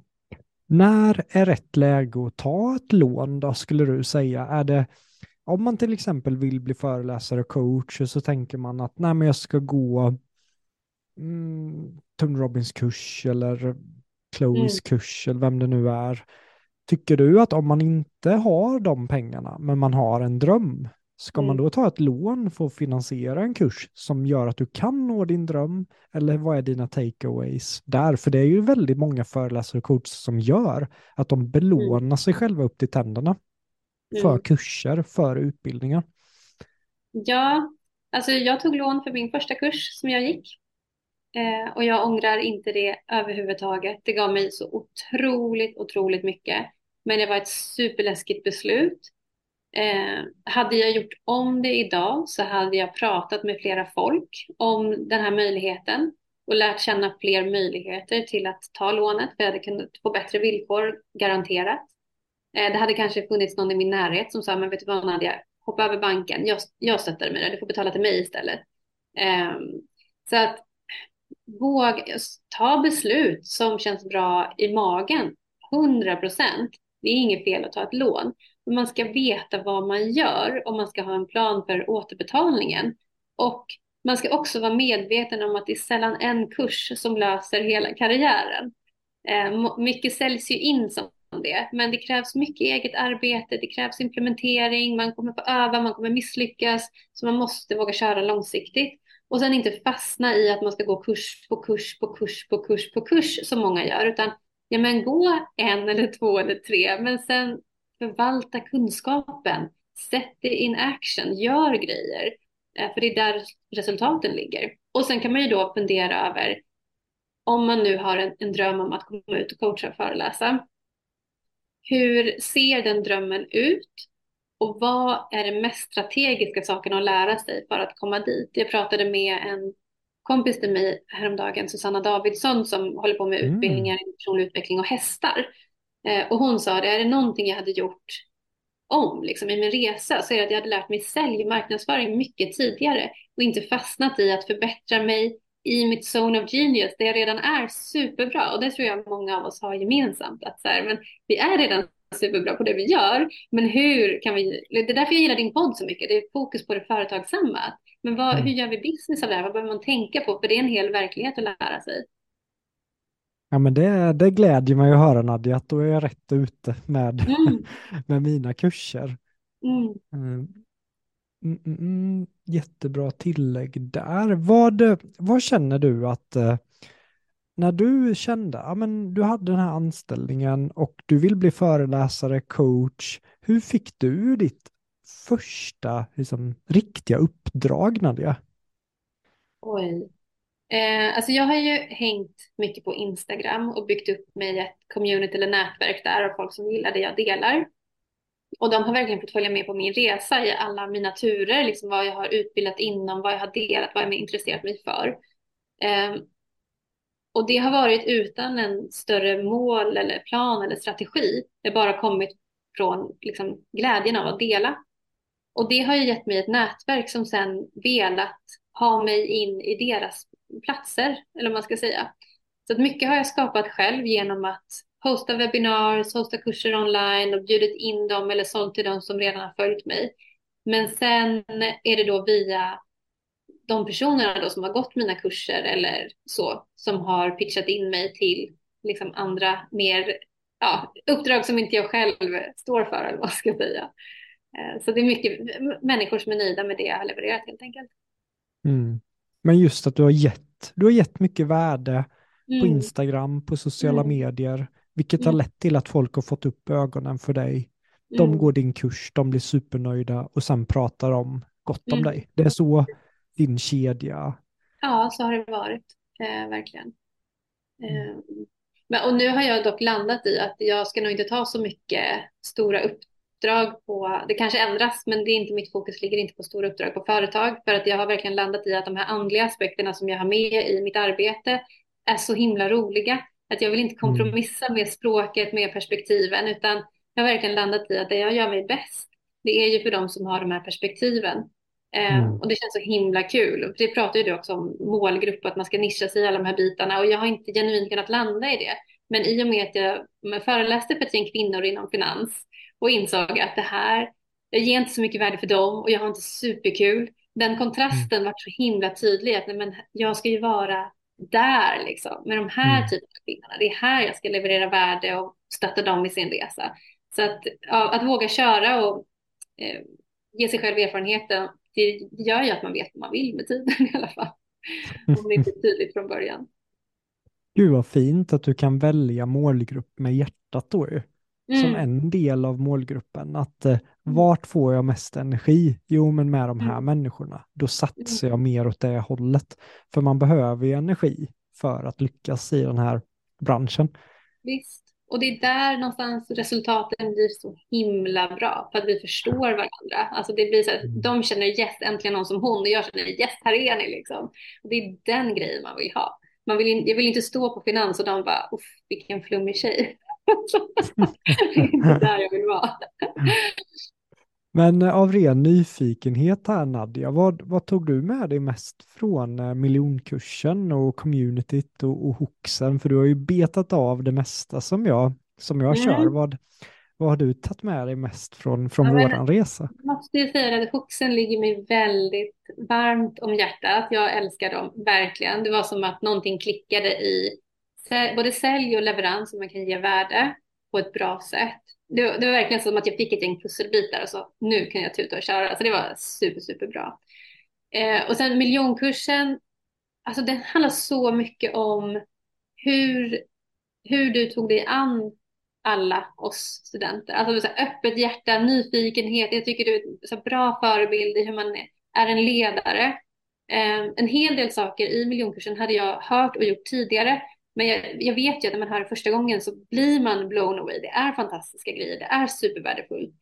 När är rätt läge att ta ett lån då, skulle du säga? Är det, om man till exempel vill bli föreläsare och coach så tänker man att nej, men jag ska gå mm, Tony Robbins kurs eller Chloes mm. kurs eller vem det nu är. Tycker du att om man inte har de pengarna men man har en dröm, Ska mm. man då ta ett lån för att finansiera en kurs som gör att du kan nå din dröm? Eller vad är dina takeaways där? För det är ju väldigt många föreläsare och coacher som gör att de belånar mm. sig själva upp till tänderna för mm. kurser, för utbildningar. Ja, alltså jag tog lån för min första kurs som jag gick. Eh, och jag ångrar inte det överhuvudtaget. Det gav mig så otroligt, otroligt mycket. Men det var ett superläskigt beslut. Eh, hade jag gjort om det idag så hade jag pratat med flera folk om den här möjligheten och lärt känna fler möjligheter till att ta lånet för jag hade kunnat få bättre villkor garanterat. Eh, det hade kanske funnits någon i min närhet som sa, men vet du vad Nadia, hoppa över banken, jag, jag stöttar dig med du får betala till mig istället. Eh, så att våga ta beslut som känns bra i magen, 100 procent. Det är inget fel att ta ett lån, man ska veta vad man gör och man ska ha en plan för återbetalningen. Och man ska också vara medveten om att det är sällan en kurs som löser hela karriären. Eh, mycket säljs ju in som det, men det krävs mycket eget arbete, det krävs implementering, man kommer få öva, man kommer misslyckas, så man måste våga köra långsiktigt. Och sen inte fastna i att man ska gå kurs på kurs på kurs på kurs på kurs som många gör, utan ja men gå en eller två eller tre, men sen förvalta kunskapen, sätt det in action, gör grejer. Eh, för det är där resultaten ligger. Och sen kan man ju då fundera över om man nu har en, en dröm om att komma ut och coacha och föreläsa. hur ser den drömmen ut? Och vad är den mest strategiska saken att lära sig för att komma dit? Jag pratade med en kompis till mig häromdagen, Susanna Davidsson, som håller på med mm. utbildningar i personlig utveckling och hästar. Eh, och hon sa det, är det någonting jag hade gjort om liksom, i min resa så är det att jag hade lärt mig sälj och marknadsföring mycket tidigare och inte fastnat i att förbättra mig i mitt zone of genius där jag redan är superbra och det tror jag många av oss har gemensamt att så här, men vi är redan superbra på det vi gör men hur kan vi, det är därför jag gillar din podd så mycket, det är fokus på det företagsamma. Men vad, mm. hur gör vi business av det här? Vad behöver man tänka på? För det är en hel verklighet att lära sig. Ja, men det, det glädjer mig att höra Nadja, att då är jag rätt ute med, mm. <laughs> med mina kurser. Mm. Eh, mm, mm, mm, jättebra tillägg där. Vad, vad känner du att eh, när du kände, ja men du hade den här anställningen och du vill bli föreläsare, coach, hur fick du ditt första liksom, riktiga uppdrag Nadja? Oj, Eh, alltså jag har ju hängt mycket på Instagram och byggt upp mig ett community eller nätverk där av folk som gillar det jag delar. Och de har verkligen fått följa med på min resa i alla mina turer, liksom vad jag har utbildat inom, vad jag har delat, vad jag har intresserat mig för. Eh, och det har varit utan en större mål eller plan eller strategi. Det har bara kommit från liksom, glädjen av att dela. Och det har ju gett mig ett nätverk som sen velat ha mig in i deras platser, eller vad man ska säga. Så att mycket har jag skapat själv genom att hosta webinars, hosta kurser online och bjudit in dem eller sålt till dem som redan har följt mig. Men sen är det då via de personerna då som har gått mina kurser eller så som har pitchat in mig till liksom andra mer ja, uppdrag som inte jag själv står för eller vad ska jag säga. Eh, så det är mycket människor som är nöjda med det jag har levererat helt enkelt. Mm. Men just att du har gett, du har gett mycket värde mm. på Instagram, på sociala mm. medier, vilket har lett till att folk har fått upp ögonen för dig. De mm. går din kurs, de blir supernöjda och sen pratar de gott om mm. dig. Det är så din kedja. Ja, så har det varit, eh, verkligen. Eh, men, och nu har jag dock landat i att jag ska nog inte ta så mycket stora upp, uppdrag på, det kanske ändras, men det är inte mitt fokus ligger inte på stora uppdrag på företag för att jag har verkligen landat i att de här andliga aspekterna som jag har med i mitt arbete är så himla roliga att jag vill inte mm. kompromissa med språket, med perspektiven, utan jag har verkligen landat i att det jag gör mig bäst, det är ju för de som har de här perspektiven. Eh, mm. och det känns så himla kul. Det pratar ju du också om målgrupp, att man ska nischa sig i alla de här bitarna och jag har inte genuint kunnat landa i det. Men i och med att jag föreläste för ett gäng kvinnor inom finans och insåg att det här, jag ger inte så mycket värde för dem och jag har inte superkul. Den kontrasten mm. var så himla tydlig att men jag ska ju vara där liksom med de här mm. typerna av kvinnorna. Det är här jag ska leverera värde och stötta dem i sin resa. Så att, ja, att våga köra och eh, ge sig själv erfarenheten, det gör ju att man vet vad man vill med tiden <laughs> i alla fall. Om det inte är tydligt från början. Gud vad fint att du kan välja målgrupp med hjärtat då ju mm. som en del av målgruppen. Att eh, mm. vart får jag mest energi? Jo, men med de här mm. människorna. Då satsar jag mer åt det hållet. För man behöver ju energi för att lyckas i den här branschen. Visst, och det är där någonstans resultaten blir så himla bra för att vi förstår varandra. Alltså det blir så att mm. de känner yes, äntligen någon som hon och jag känner yes, här är ni liksom. Och det är den grejen man vill ha. Man vill jag vill inte stå på finans och de bara, vilken flummig tjej. Det är inte där jag vill vara. Men eh, av ren nyfikenhet här Nadja, vad, vad tog du med dig mest från eh, miljonkursen och communityt och, och hoxen? För du har ju betat av det mesta som jag, som jag mm. kör. Vad, vad har du tagit med dig mest från, från ja, våran resa? Jag måste ju säga att hoxen ligger mig väldigt varmt om hjärtat. Jag älskar dem verkligen. Det var som att någonting klickade i både sälj och leverans som man kan ge värde på ett bra sätt. Det, det, var verkligen som att jag fick ett gäng pusselbitar och så nu kan jag tuta och köra. Så det var super, super bra. Eh, och sen miljonkursen, alltså den handlar så mycket om hur, hur du tog dig an alla oss studenter. Alltså så öppet hjärta, nyfikenhet. Jag tycker du är en så bra förebild i hur man är en ledare. Eh, en hel del saker i miljonkursen hade jag hört och gjort tidigare men jag, jag, vet ju att när man hör det första gången så blir man blown away. Det är fantastiska grejer, det är supervärdefullt.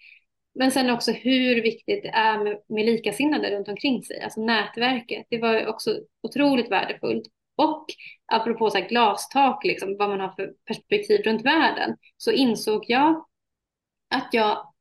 Men sen också hur viktigt det är med, med likasinnade runt omkring sig. Alltså nätverket, det var också otroligt värdefullt. Och apropå så här glastak, liksom, vad man har för perspektiv runt världen, så insåg jag att jag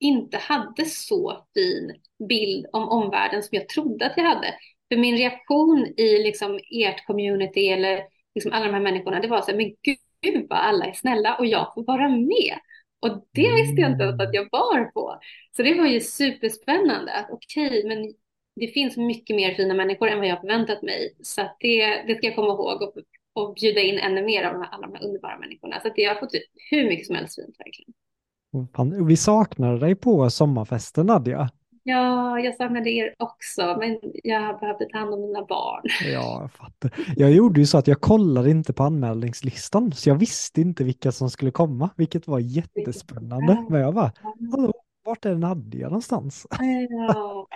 inte hade så fin bild om omvärlden som jag trodde att jag hade. För min reaktion i liksom ert community eller liksom alla de här människorna, det var så här, men gud vad alla är snälla och jag får vara med. Och det visste jag inte att jag var på. Så det var ju superspännande att okej, okay, men det finns mycket mer fina människor än vad jag förväntat mig. Så det, det ska jag komma ihåg och, och bjuda in ännu mer av alla de här underbara människorna. Så det har fått hur mycket som helst fint verkligen. Vi saknar dig på sommarfesten Nadja. Ja, jag saknade er också, men jag behövde ta hand om mina barn. Ja, jag fattar. Jag gjorde ju så att jag kollade inte på anmälningslistan, så jag visste inte vilka som skulle komma, vilket var jättespännande. Men jag bara, hallå, vart är Nadja någonstans? Ja,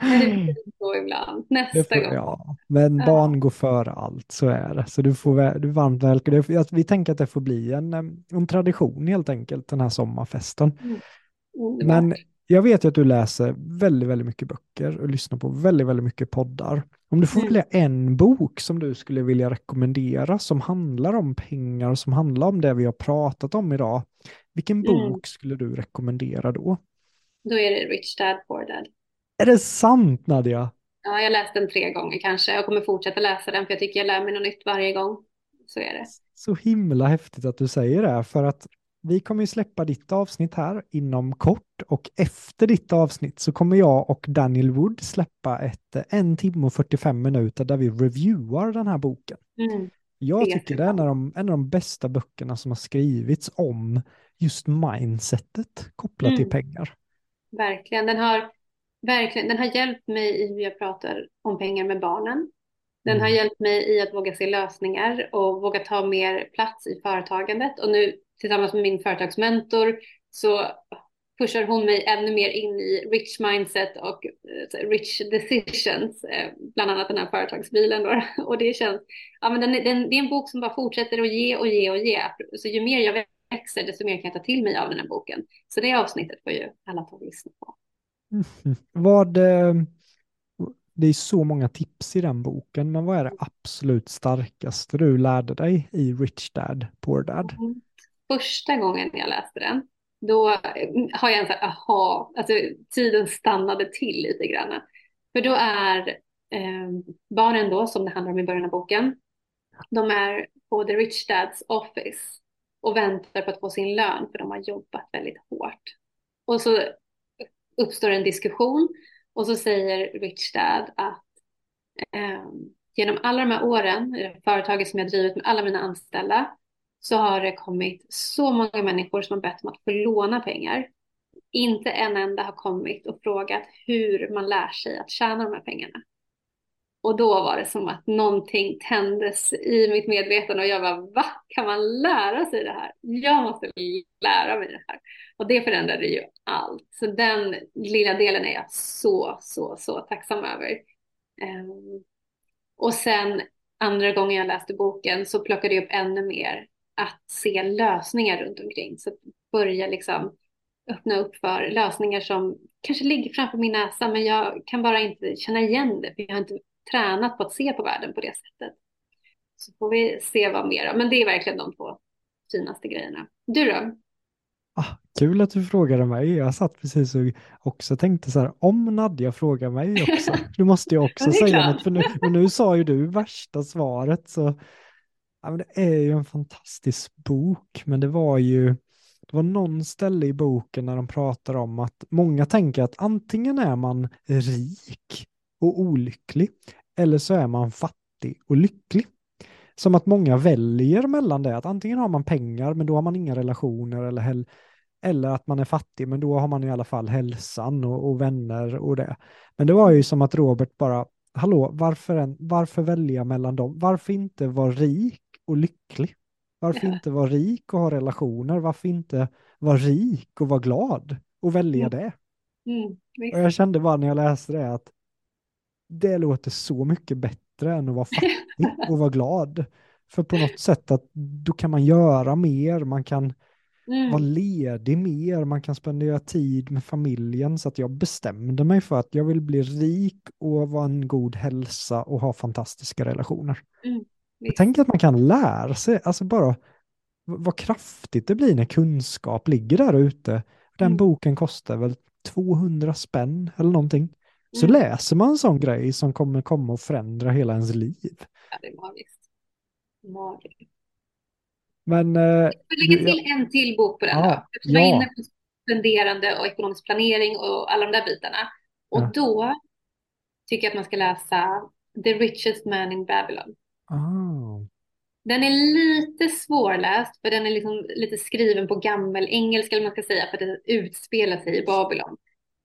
det så ibland. Nästa får, gång. Ja, men ja. barn går före allt, så är det. Så du, får, du varmt välkommen. Vi tänker att det får bli en, en tradition helt enkelt, den här sommarfesten. Mm. Men jag vet ju att du läser väldigt, väldigt mycket böcker och lyssnar på väldigt, väldigt mycket poddar. Om du får mm. välja en bok som du skulle vilja rekommendera som handlar om pengar och som handlar om det vi har pratat om idag, vilken mm. bok skulle du rekommendera då? Då är det Rich Dad Poor Dad. Är det sant Nadja? Ja, jag har läst den tre gånger kanske. Jag kommer fortsätta läsa den för jag tycker jag lär mig något nytt varje gång. Så är det. Så himla häftigt att du säger det, för att vi kommer ju släppa ditt avsnitt här inom kort och efter ditt avsnitt så kommer jag och Daniel Wood släppa ett en timme och 45 minuter där vi reviewar den här boken. Mm. Jag tycker det är en av, de, en av de bästa böckerna som har skrivits om just mindsetet kopplat mm. till pengar. Verkligen, den har, verkligen, den har hjälpt mig i hur jag pratar om pengar med barnen. Den mm. har hjälpt mig i att våga se lösningar och våga ta mer plats i företagandet. Och nu tillsammans med min företagsmentor så pushar hon mig ännu mer in i rich mindset och uh, rich decisions, uh, bland annat den här företagsbilen då. <laughs> Och det känns, ja men den, den, det är en bok som bara fortsätter att ge och ge och ge. Så ju mer jag växer, desto mer kan jag ta till mig av den här boken. Så det avsnittet får ju alla ta och lyssna på. Mm. Vad, eh, det är så många tips i den boken, men vad är det absolut starkaste du lärde dig i Rich Dad, Poor Dad? Mm första gången jag läste den, då eh, har jag en sån här, aha, alltså tiden stannade till lite grann. För då är eh, barnen då, som det handlar om i början av boken, de är på The Rich Dads Office och väntar på att få sin lön för de har jobbat väldigt hårt. Och så uppstår en diskussion och så säger Rich Dad att eh, genom alla de här åren, företaget som jag drivit med alla mina anställda, så har det kommit så många människor som har bett om att få låna pengar. Inte en enda har kommit och frågat hur man lär sig att tjäna de här pengarna. Och då var det som att någonting tändes i mitt medvetande och jag bara, va? Kan man lära sig det här? Jag måste lära mig det här. Och det förändrade ju allt. Så den lilla delen är jag så, så, så tacksam över. Um, och sen andra gången jag läste boken så plockade jag upp ännu mer att se lösningar runt omkring. Så att börja liksom öppna upp för lösningar som kanske ligger framför min näsa men jag kan bara inte känna igen det för jag har inte tränat på att se på världen på det sättet. Så får vi se vad mer. Men det är verkligen de två finaste grejerna. Du då? Ah, kul att du frågade mig. Jag satt precis och också tänkte så här, om Nadja frågar mig också, <laughs> nu måste jag också säga något, för nu, men nu sa ju du värsta svaret, så Ja, men det är ju en fantastisk bok, men det var ju det var någon ställe i boken när de pratar om att många tänker att antingen är man rik och olycklig eller så är man fattig och lycklig. Som att många väljer mellan det, att antingen har man pengar men då har man inga relationer eller, eller att man är fattig men då har man i alla fall hälsan och, och vänner och det. Men det var ju som att Robert bara, hallå, varför, en, varför välja mellan dem? Varför inte vara rik och lycklig? Varför inte vara rik och ha relationer? Varför inte vara rik och vara glad och välja mm. det? Mm, och jag kände bara när jag läste det att det låter så mycket bättre än att vara fattig <laughs> och vara glad. För på något sätt att då kan man göra mer, man kan Mm. vara ledig mer, man kan spendera tid med familjen. Så att jag bestämde mig för att jag vill bli rik och vara en god hälsa och ha fantastiska relationer. Mm. Jag tänker att man kan lära sig, alltså bara vad kraftigt det blir när kunskap ligger där ute. Den Mm. boken kostar väl 200 spänn eller någonting. Så Mm. läser man en sån grej som kommer komma och förändra hela ens liv. Ja, det är magiskt. Magiskt. Men eh, Jag vill lägga till en till bok på den Ja, då. Jag är ja. inne på spenderande och ekonomisk planering och alla de där bitarna. Och Ja. då tycker jag att man ska läsa The Richest Man in Babylon. Ah. Den är lite svårläst för den är liksom lite skriven på gammel engelska eller man ska säga för att den utspelar sig i Babylon.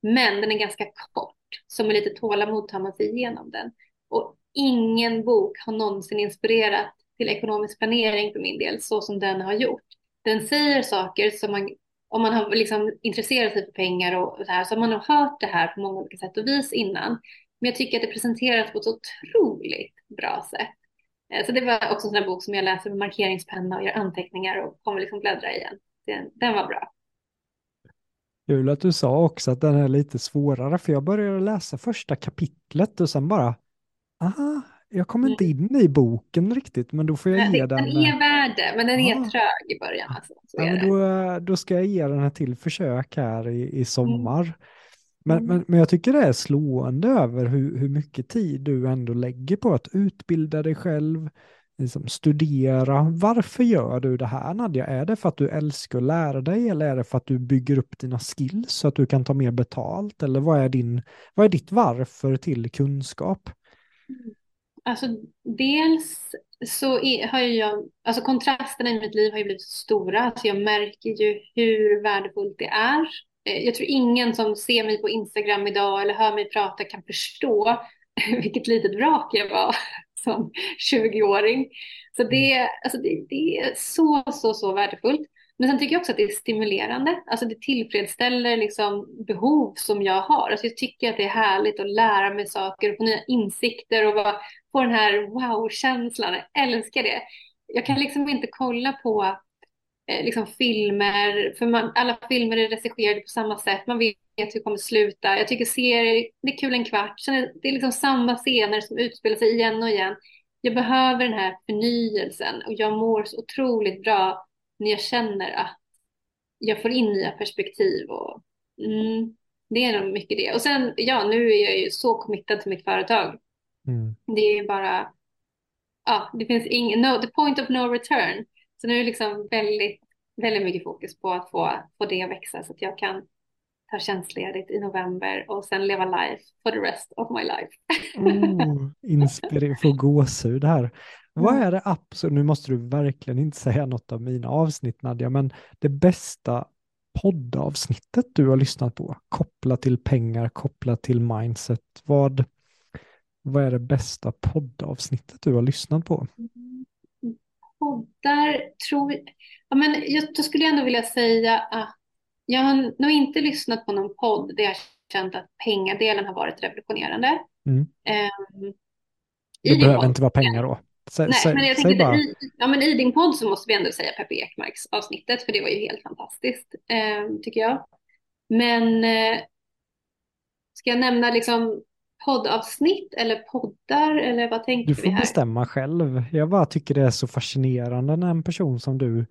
Men den är ganska kort, så med lite tålamod tar man sig igenom den. Och ingen bok har någonsin inspirerat till ekonomisk planering för min del så som den har gjort. Den säger saker som man, om man har liksom intresserat sig för pengar och så här, så har man nog hört det här på många olika sätt och vis innan. Men jag tycker att det presenteras på ett otroligt bra sätt. Eh, Så det var också en sån bok som jag läser med markeringspenna och gör anteckningar och kommer liksom bläddra igen. Den, den var bra. kul att du sa också att den är lite svårare, för jag började läsa första kapitlet och sen bara, aha, jag kommer inte in i boken riktigt, men då får jag ge Den, den. är värd det, men den är Ja. trög i början. Alltså. Så Ja, men det. då, då ska jag ge den ett till försök här i, i sommar. Men, Mm. Men, men jag tycker det är slående över hur, hur mycket tid du ändå lägger på att utbilda dig själv, liksom studera. Varför gör du det här Nadja? Är det för att du älskar att lära dig eller är det för att du bygger upp dina skills så att du kan ta mer betalt? Eller vad är, din, vad är ditt varför till kunskap? Alltså dels så är, har jag, alltså kontrasterna i mitt liv har ju blivit så stora, alltså jag märker ju hur värdefullt det är. Eh, Jag tror ingen som ser mig på Instagram idag eller hör mig prata kan förstå <laughs> vilket litet vrak jag var <laughs> som 20-åring. Så det, alltså det, det är så, så, så värdefullt. Men sen tycker jag också att det är stimulerande. Alltså det tillfredsställer liksom behov som jag har. Alltså jag tycker att det är härligt att lära mig saker och få nya insikter och bara få den här wow-känslan. Jag älskar det. Jag kan liksom inte kolla på liksom filmer, för man, alla filmer är regisserade på samma sätt. Man vet hur det kommer sluta. Jag tycker serier, det är kul en kvart. Sen är det är liksom samma scener som utspelar sig igen och igen. Jag behöver den här förnyelsen och jag mår så otroligt bra när jag känner att jag får in nya perspektiv och mm, det är nog mycket det. Och sen, ja, nu är jag ju så committad till mitt företag. Mm. Det är ju bara, ja, det finns ingen, no, the point of no return. Så nu är det liksom väldigt, väldigt mycket fokus på att få, få det att växa så att jag kan ta tjänstledigt i november och sen leva life for the rest of my life. Oh, inspirerande, få gåshud här. Vad är det absolut, nu måste du verkligen inte säga något av mina avsnitt Nadja, men det bästa poddavsnittet du har lyssnat på, kopplat till pengar, kopplat till mindset, vad, vad är det bästa poddavsnittet du har lyssnat på? Poddar tror ja, men jag, då skulle jag ändå vilja säga att jag har nog inte lyssnat på någon podd där jag känt att pengadelen har varit revolutionerande. Mm. Um, Det behöver inte vara pengar då. Sä, Nej, men jag säg tänkte, bara, i, ja, men i din podd så måste vi ändå säga Peppe Ekmarks avsnittet, för det var ju helt fantastiskt, eh, tycker jag. Men eh, ska jag nämna liksom poddavsnitt eller poddar, eller vad tänker du vi får här? bestämma själv. Jag bara tycker det är så fascinerande när en person som du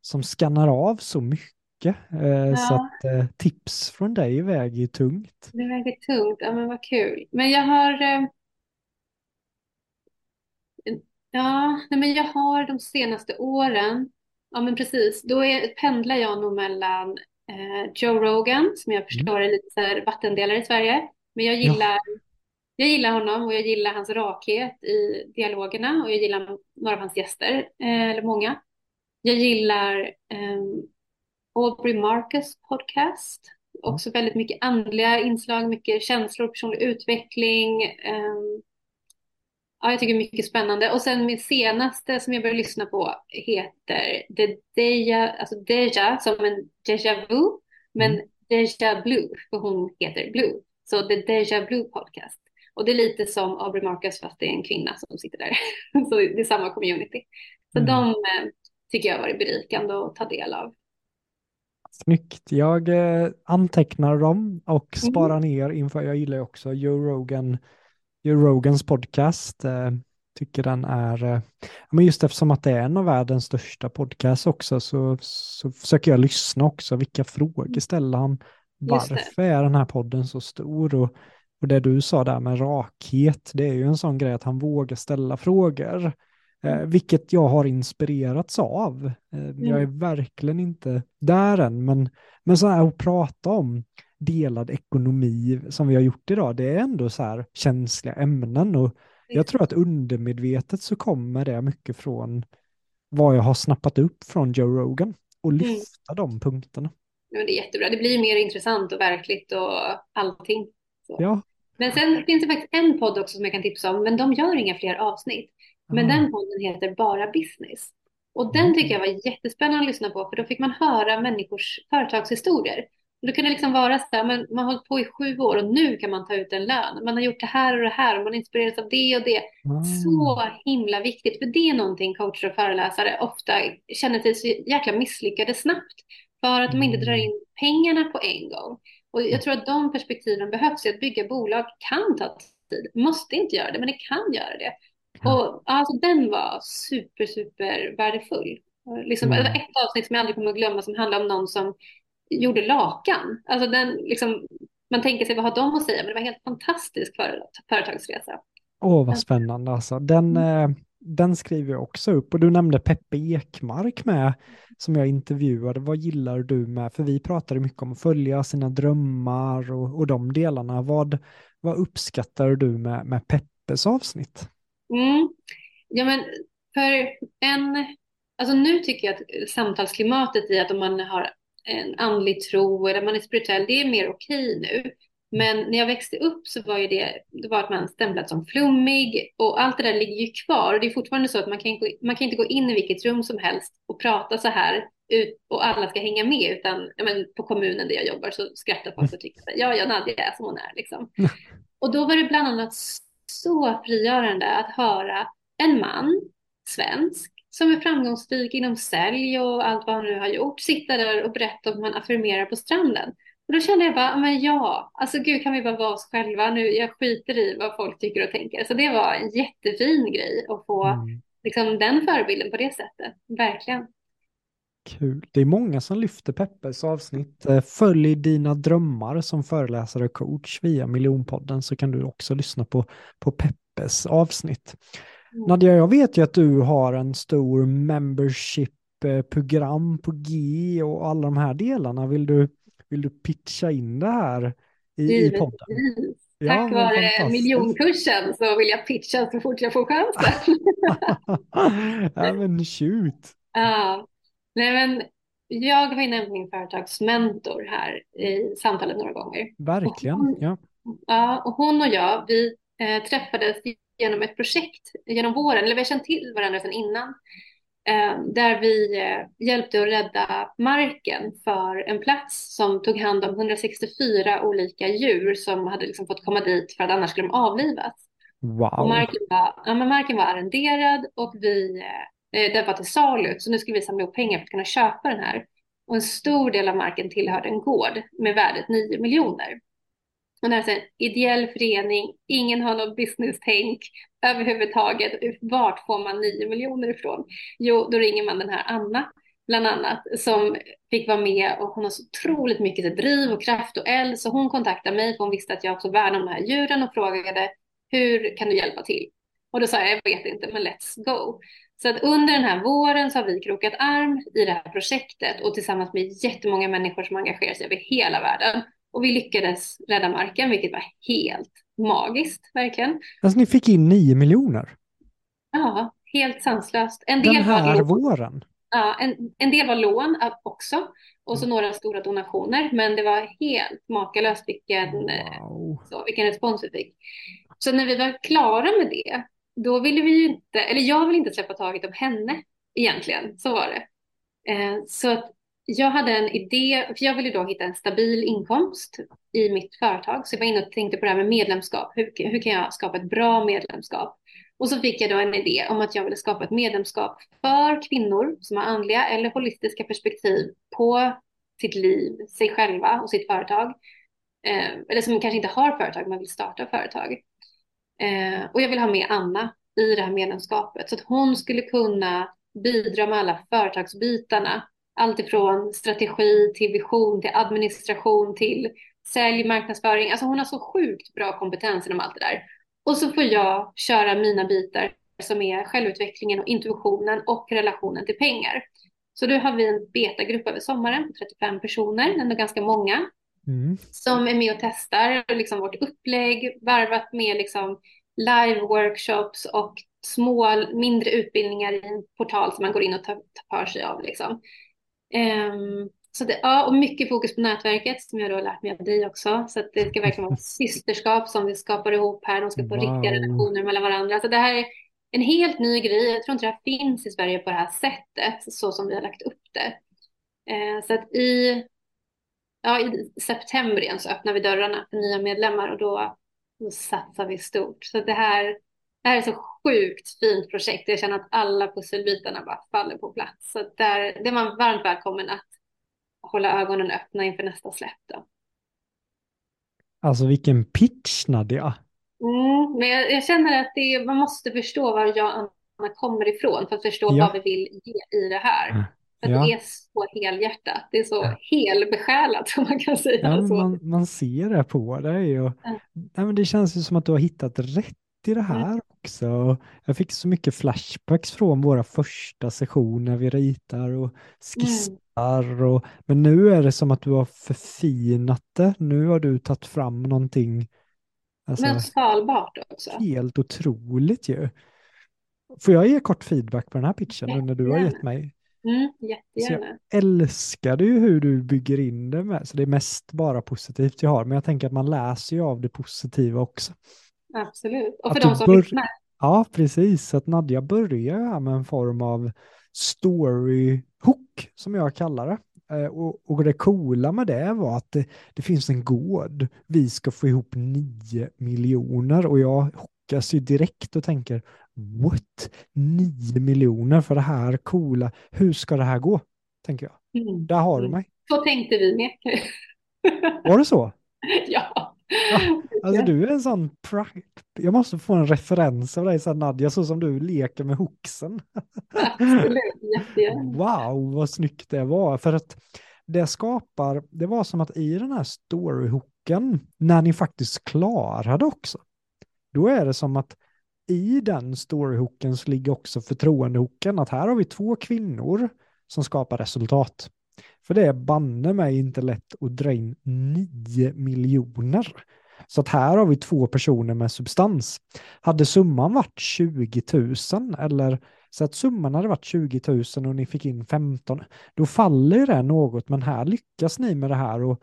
som skannar av så mycket. Eh, Så Ja. att eh, tips från dig väger ju tungt. Det väger tungt, ja men vad kul. Men jag har, eh, ja, nej, men jag har de senaste åren, ja men precis, då är, pendlar jag nog mellan eh, Joe Rogan, som jag förstår är lite så vattendelare i Sverige, men jag Mm. Ja. Jag gillar honom och jag gillar hans rakhet i dialogerna och jag gillar några av hans gäster, eh, eller många. Jag gillar eh, Aubrey Marcus podcast. Också väldigt mycket andliga inslag, mycket känslor, personlig utveckling. ehm, ja, jag tycker mycket spännande. Och sen min senaste som jag började lyssna på heter The Deja, alltså Deja som en Deja Vu, men Mm. Deja Blue, för hon heter Blue. Så The Deja Blue podcast. Och det är lite som Aubrey Marcus fast det är en kvinna som sitter där. <laughs> Så det är samma community. Så mm. de eh, tycker jag har varit berikande att ta del av. Snyggt. Jag eh, antecknar dem och mm. sparar mm. ner inför, jag gillar också Joe Rogan, Joe Rogans podcast. Eh, tycker den är, men just eftersom att det är en av världens största podcasts också så, så försöker jag lyssna också. Vilka frågor ställer han? Varför är den här podden så stor? Och, och det du sa där med rakhet, det är ju en sån grej att han vågar ställa frågor. Eh, vilket jag har inspirerats av. Eh, mm. Jag är verkligen inte där än, men, men så här att prata om delad ekonomi som vi har gjort idag, det är ändå så här känsliga ämnen och jag tror att undermedvetet så kommer det mycket från vad jag har snappat upp från Joe Rogan och mm. lyfta mm. de punkterna. Ja, det är jättebra. Det blir mer intressant och verkligt och allting. Så. Ja. Men sen finns det faktiskt en podd också som jag kan tipsa om, men de gör inga fler avsnitt. Men mm. den podden heter Bara Business. Och den mm. tycker jag var jättespännande att lyssna på, för då fick man höra människors företagshistorier. Och då kan det liksom vara så här, men man har hållit på i sju år och nu kan man ta ut en lön. Man har gjort det här och det här och man inspireras av det och det. Mm. Så himla viktigt, för det är någonting coacher och föreläsare ofta känner sig så jäkla misslyckade snabbt. För att de inte drar mm. in pengarna på en gång. Och jag tror att de perspektiven behövs. Att bygga bolag kan ta tid. Måste inte göra det, men det kan göra det. Och alltså den var super, super värdefull. Liksom, mm. Det var ett avsnitt som jag aldrig kommer att glömma som handlade om någon som gjorde lakan. Alltså den, liksom, man tänker sig vad har de att säga, men det var en helt fantastisk för, företagsresa. Åh, vad spännande alltså. Den, mm. eh, den skriver jag också upp och du nämnde Peppe Ekmark med som jag intervjuade. Vad gillar du med, för vi pratade mycket om att följa sina drömmar och, och de delarna. Vad, vad uppskattar du med, med Peppes avsnitt? Mm. Ja, men för en, alltså nu tycker jag att samtalsklimatet i att om man har en andlig tro eller man är spirituell, det är mer okej nu. Men när jag växte upp så var ju det, det var att man stämplat som flummig och allt det där ligger ju kvar. Och det är fortfarande så att man kan, man kan inte gå in i vilket rum som helst och prata så här ut, och alla ska hänga med utan men, på kommunen där jag jobbar så skrattar folk och tycker att ja, ja, Nadja är som hon är liksom. <laughs> Och då var det bland annat så frigörande att höra en man, svensk, som är framgångsrik inom sälj och allt vad han nu har gjort, sitta där och berätta om hur man affirmerar på stranden. Och då kände jag bara, men ja, alltså gud kan vi bara vara oss själva nu, jag skiter i vad folk tycker och tänker. Så det var en jättefin grej att få mm. liksom, den förebilden på det sättet, verkligen. Kul. Det är många som lyfter Peppes avsnitt. Eh, följ dina drömmar som föreläsare och coach via Miljonpodden så kan du också lyssna på, på Peppes avsnitt. Mm. Nadja, jag vet ju att du har en stor membership-program på G och alla de här delarna. Vill du, vill du pitcha in det här i, i podden? Ja, Tack vare miljonkursen så vill jag pitcha så fort jag får chansen. <laughs> ja, men shoot. Ja, Nej, men jag har ju nämnt min företagsmentor här i samtalet några gånger. Verkligen, hon, ja. Ja, och hon och jag, vi eh, träffades genom ett projekt genom våren, eller vi har känt till varandra sedan innan, där vi eh, hjälpte att rädda marken för en plats som tog hand om 164 olika djur som hade liksom fått komma dit för att annars skulle de avlivas. Wow. Marken, var, ja, men marken var arrenderad och vi eh, Eh, den var till salu, så nu ska vi samla ihop pengar för att kunna köpa den här. Och en stor del av marken tillhörde en gård med värdet 9 miljoner. Och det är en ideell förening, ingen har något business-tänk överhuvudtaget. Vart får man 9 miljoner ifrån? Jo, då ringer man den här Anna, bland annat, som fick vara med och hon har så otroligt mycket driv och kraft och eld, så hon kontaktade mig för hon visste att jag också värnar om de här djuren och frågade hur kan du hjälpa till? Och då sa jag, jag vet inte, men let's go. Så att under den här våren så har vi krokat arm i det här projektet och tillsammans med jättemånga människor som engagerar sig över hela världen. Och vi lyckades rädda marken, vilket var helt magiskt, verkligen. Alltså ni fick in nio miljoner? Ja, helt sanslöst. En del den här var våren? Ja, en, en del var lån också och så några stora donationer. Men det var helt makalöst vilken, wow. så, vilken respons vi fick. Så när vi var klara med det då ville vi ju inte, eller jag ville inte släppa taget om henne egentligen, så var det. Eh, så att jag hade en idé, för jag ville då hitta en stabil inkomst i mitt företag, så jag var inne och tänkte på det här med medlemskap. Hur, hur kan jag skapa ett bra medlemskap? Och så fick jag då en idé om att jag ville skapa ett medlemskap för kvinnor som har andliga eller holistiska perspektiv på sitt liv, sig själva och sitt företag. Eh, eller som kanske inte har företag men vill starta företag. Eh, och jag vill ha med Anna i det här medlemskapet så att hon skulle kunna bidra med alla företagsbitarna. Allt ifrån strategi till vision till administration till sälj, marknadsföring. Alltså hon har så sjukt bra kompetens inom allt det där. Och så får jag köra mina bitar som är självutvecklingen och intuitionen och relationen till pengar. Så nu har vi en betagrupp över sommaren, 35 personer, ändå ganska många, mm. som är med och testar liksom vårt upplägg, varvat med liksom live-workshops och små, mindre utbildningar i en portal som man går in och tar, tar för sig av. Liksom. Um, så det, ja, och mycket fokus på nätverket som jag då har lärt mig av dig också. Så det ska verkligen vara <laughs> systerskap som vi skapar ihop här. De ska få wow. riktiga relationer mellan varandra. Så det här är en helt ny grej. Jag tror inte det här finns i Sverige på det här sättet, så som vi har lagt upp det. Eh, så att i, ja, i september igen så öppnar vi dörrarna för nya medlemmar och då, då satsar vi stort. Så det här, det här är så sjukt fint projekt. Jag känner att alla pusselbitarna bara faller på plats. Så där, det är man varmt välkommen att hålla ögonen öppna inför nästa släpp. Då. Alltså vilken pitch Nadia. Mm, men jag, jag, känner att det, man måste förstå var jag och Anna kommer ifrån för att förstå ja. vad vi vill ge i det här. Mm. För ja. det är så helhjärtat, det är så ja. helbesjälat som man kan säga. Ja, man, man ser det på dig och ja. nej, men det känns ju som att du har hittat rätt i det här mm. Också. Jag fick så mycket flashbacks från våra första sessioner vi ritar och skissar mm. och men nu är det som att du har förfinat det. Nu har du tagit fram någonting Alltså, Men skalbart också. Helt otroligt ju. Får jag ge kort feedback på den här pitchen jättegärna. när du har gett mig? Mm, jättegärna. Så jag älskade ju hur du bygger in det med, så det är mest bara positivt jag har, men jag tänker att man läser ju av det positiva också. Absolut, och för de som lyssnar. Ja, precis. Så att Nadja börjar här med en form av story hook, som jag kallar det. Eh, och, och det coola med det var att det, det, finns en gård. Vi ska få ihop nio miljoner och jag hockas ju direkt och tänker what? Nio miljoner för det här coola. Hur ska det här gå? Tänker jag. Mm. Där har du mig. Så tänkte vi med. Var det så? <laughs> ja. Ja, <laughs> alltså du är en sån Jag måste få en referens av dig sen Nadja, så som du leker med. Absolut, <laughs> Wow, vad snyggt det var. För att det skapar, det var som att i den här storyhooken, när ni faktiskt klarade också, då är det som att i den storyhooken så ligger också förtroendehooken, att här har vi två kvinnor som skapar resultat. För det är banne mig inte lätt att dra in 9 miljoner. Så att här har vi två personer med substans. Hade summan varit 20 000 eller så att summan hade varit 20 000 och ni fick in 15, då faller det något, men här lyckas ni med det här och,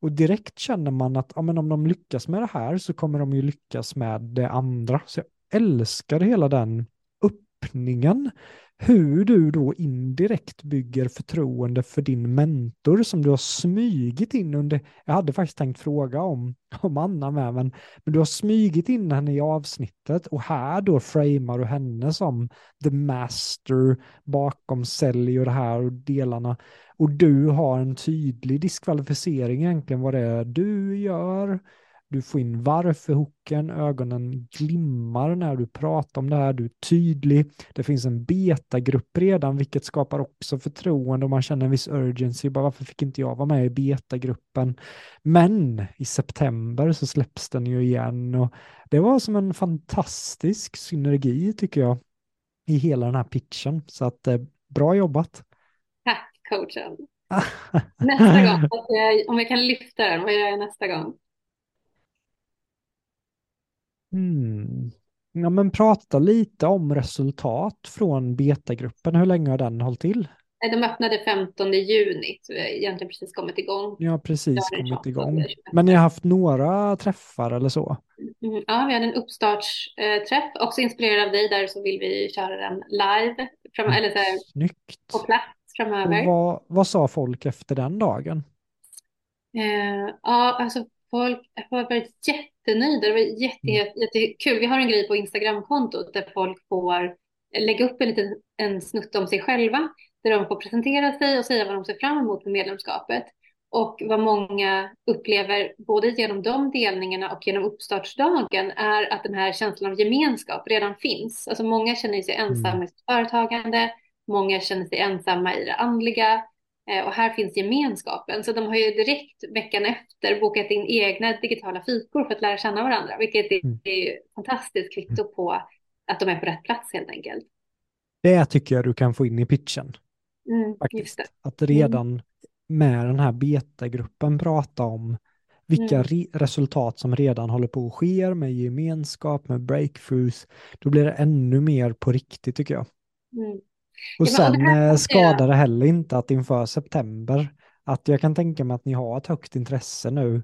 och direkt känner man att ja, men om de lyckas med det här så kommer de ju lyckas med det andra. Så jag älskar hela den öppningen hur du då indirekt bygger förtroende för din mentor som du har smygit in under, jag hade faktiskt tänkt fråga om, om Anna med, men, men du har smygit in henne i avsnittet och här då framar du henne som the master bakom sälj och det här och delarna. Och du har en tydlig diskvalificering egentligen vad det är du gör, du får in varför-hooken, ögonen glimmar när du pratar om det här, du är tydlig. Det finns en betagrupp redan, vilket skapar också förtroende och man känner en viss urgency. Bara, varför fick inte jag vara med i betagruppen? Men i september så släpps den ju igen och det var som en fantastisk synergi tycker jag i hela den här pitchen. Så att eh, bra jobbat. Tack coachen. <laughs> nästa gång, om jag kan lyfta den, vad gör jag nästa gång? Mm. Ja, men prata lite om resultat från betagruppen. Hur länge har den hållit till? De öppnade 15 juni, så vi har egentligen precis kommit igång. Ja, precis kommit igång. Men ni har haft några träffar eller så? Mm, ja, vi hade en uppstartsträff, också inspirerad av dig, där så vill vi köra den live, fram, mm, eller så här, Snyggt. på plats framöver. Och vad, vad sa folk efter den dagen? Eh, ja, alltså folk har varit jättenöjda. Det var jätte, mm. jättekul. Vi har en grej på Instagramkontot där folk får lägga upp en liten en snutt om sig själva. Där de får presentera sig och säga vad de ser fram emot med medlemskapet. Och vad många upplever, både genom de delningarna och genom uppstartsdagen, är att den här känslan av gemenskap redan finns. Alltså många känner sig ensamma mm. i sitt företagande, många känner sig ensamma i det andliga, och här finns gemenskapen. Så de har ju direkt veckan efter bokat in egna digitala fikor för att lära känna varandra, vilket är, mm. är ju fantastiskt kvitto på att de är på rätt plats helt enkelt. Det tycker jag du kan få in i pitchen. Mm. Att redan med den här betagruppen prata om vilka mm. re resultat som redan håller på att ske med gemenskap, med breakthroughs. Då blir det ännu mer på riktigt tycker jag. Mm. Och sen eh, skadar det heller inte att inför september, att jag kan tänka mig att ni har ett högt intresse nu,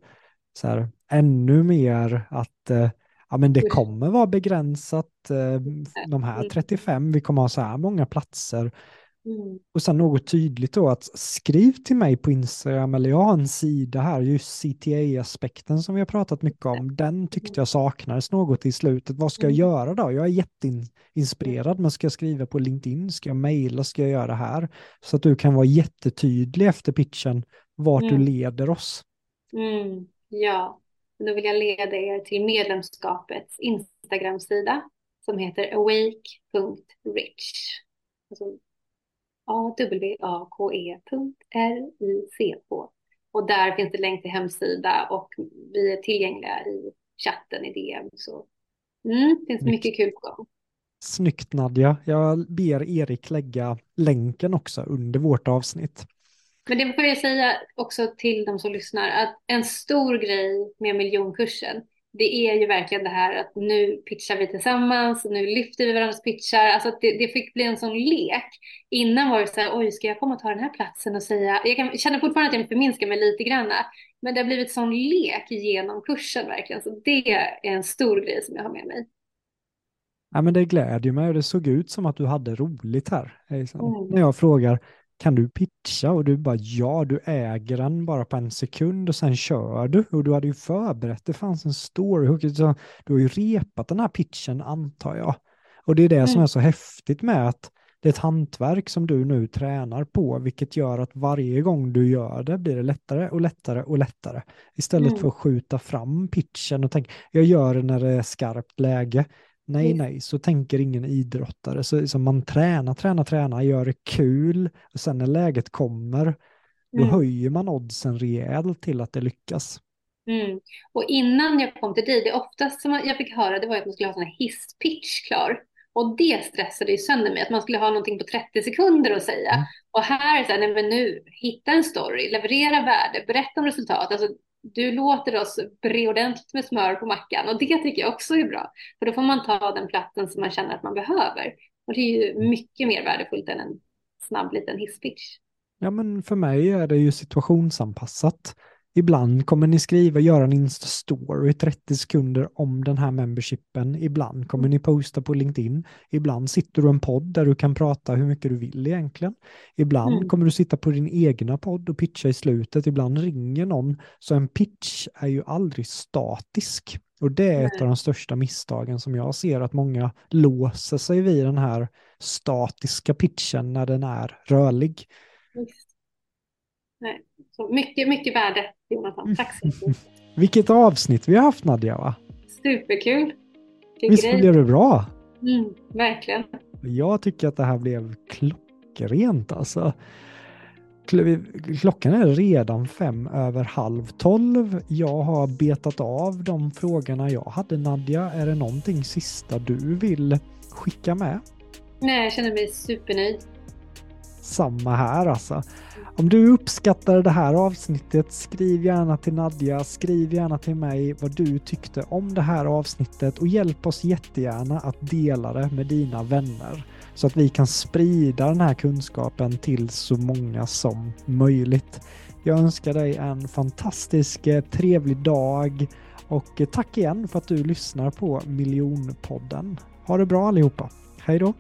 så här, ännu mer att eh, ja, men det kommer vara begränsat, eh, de här 35, mm. vi kommer ha så här många platser. Mm. Och sen något tydligt då att skriv till mig på Instagram eller jag har en sida här, just CTA-aspekten som vi har pratat mycket om, den tyckte jag saknades något i slutet. Vad ska jag mm. göra då? Jag är jätteinspirerad, men ska jag skriva på LinkedIn? Ska jag mejla? Ska jag göra det här? Så att du kan vara jättetydlig efter pitchen vart mm. du leder oss. Mm. Ja, då vill jag leda er till medlemskapets Instagram-sida som heter awake.rich. Alltså awake.rick. Och där finns det länk till hemsida och vi är tillgängliga i chatten i DM. Så mm, det finns mycket kul på gång. Snyggt Nadja. Jag ber Erik lägga länken också under vårt avsnitt. Men det får jag säga också till de som lyssnar att en stor grej med miljonkursen det är ju verkligen det här att nu pitchar vi tillsammans, nu lyfter vi varandras pitchar. Alltså det, det fick bli en sån lek. Innan var det så här, oj, ska jag komma och ta den här platsen och säga, jag kan, känner fortfarande att jag förminskar mig lite grann, men det har blivit sån lek genom kursen verkligen. Så det är en stor grej som jag har med mig. Ja, men det glädjer mig och det såg ut som att du hade roligt här. Liksom. Mm. När jag frågar, kan du pitcha? Och du bara ja, du äger den bara på en sekund och sen kör du. Och du hade ju förberett, det fanns en story. Du har ju repat den här pitchen antar jag. Och det är det mm. som är så häftigt med att det är ett hantverk som du nu tränar på, vilket gör att varje gång du gör det blir det lättare och lättare och lättare. Istället mm. för att skjuta fram pitchen och tänka, jag gör det när det är skarpt läge. Nej, nej, så tänker ingen idrottare. Så, så man tränar, tränar, tränar, gör det kul och sen när läget kommer, då mm. höjer man oddsen rejält till att det lyckas. Mm. Och innan jag kom till dig, det oftast som jag fick höra det var att man skulle ha sån här hisspitch klar. Och det stressade ju sönder mig, att man skulle ha någonting på 30 sekunder att säga. Mm. Och här är det så här, nej men nu, hitta en story, leverera värde, berätta om resultat. Alltså, du låter oss bre ordentligt med smör på mackan och det tycker jag också är bra. För då får man ta den platsen som man känner att man behöver. Och det är ju mm. mycket mer värdefullt än en snabb liten hisspitch. Ja, men för mig är det ju situationsanpassat. Ibland kommer ni skriva, göra en Insta-story 30 sekunder om den här membershipen. Ibland kommer ni posta på LinkedIn. Ibland sitter du i en podd där du kan prata hur mycket du vill egentligen. Ibland mm. kommer du sitta på din egna podd och pitcha i slutet. Ibland ringer någon. Så en pitch är ju aldrig statisk. Och det är ett av de största misstagen som jag ser att många låser sig vid den här statiska pitchen när den är rörlig. Just. Nej. Så mycket, mycket värde, Jonathan. Tack så mycket. <laughs> Vilket avsnitt vi har haft Nadja va? Superkul. Visst blev det bra? Mm, verkligen. Jag tycker att det här blev klockrent alltså. Klockan är redan fem över halv tolv. Jag har betat av de frågorna jag hade Nadja. Är det någonting sista du vill skicka med? Nej, jag känner mig supernöjd. Samma här alltså. Om du uppskattar det här avsnittet, skriv gärna till Nadja, skriv gärna till mig vad du tyckte om det här avsnittet och hjälp oss jättegärna att dela det med dina vänner så att vi kan sprida den här kunskapen till så många som möjligt. Jag önskar dig en fantastisk eh, trevlig dag och eh, tack igen för att du lyssnar på Miljonpodden. Ha det bra allihopa. Hej då!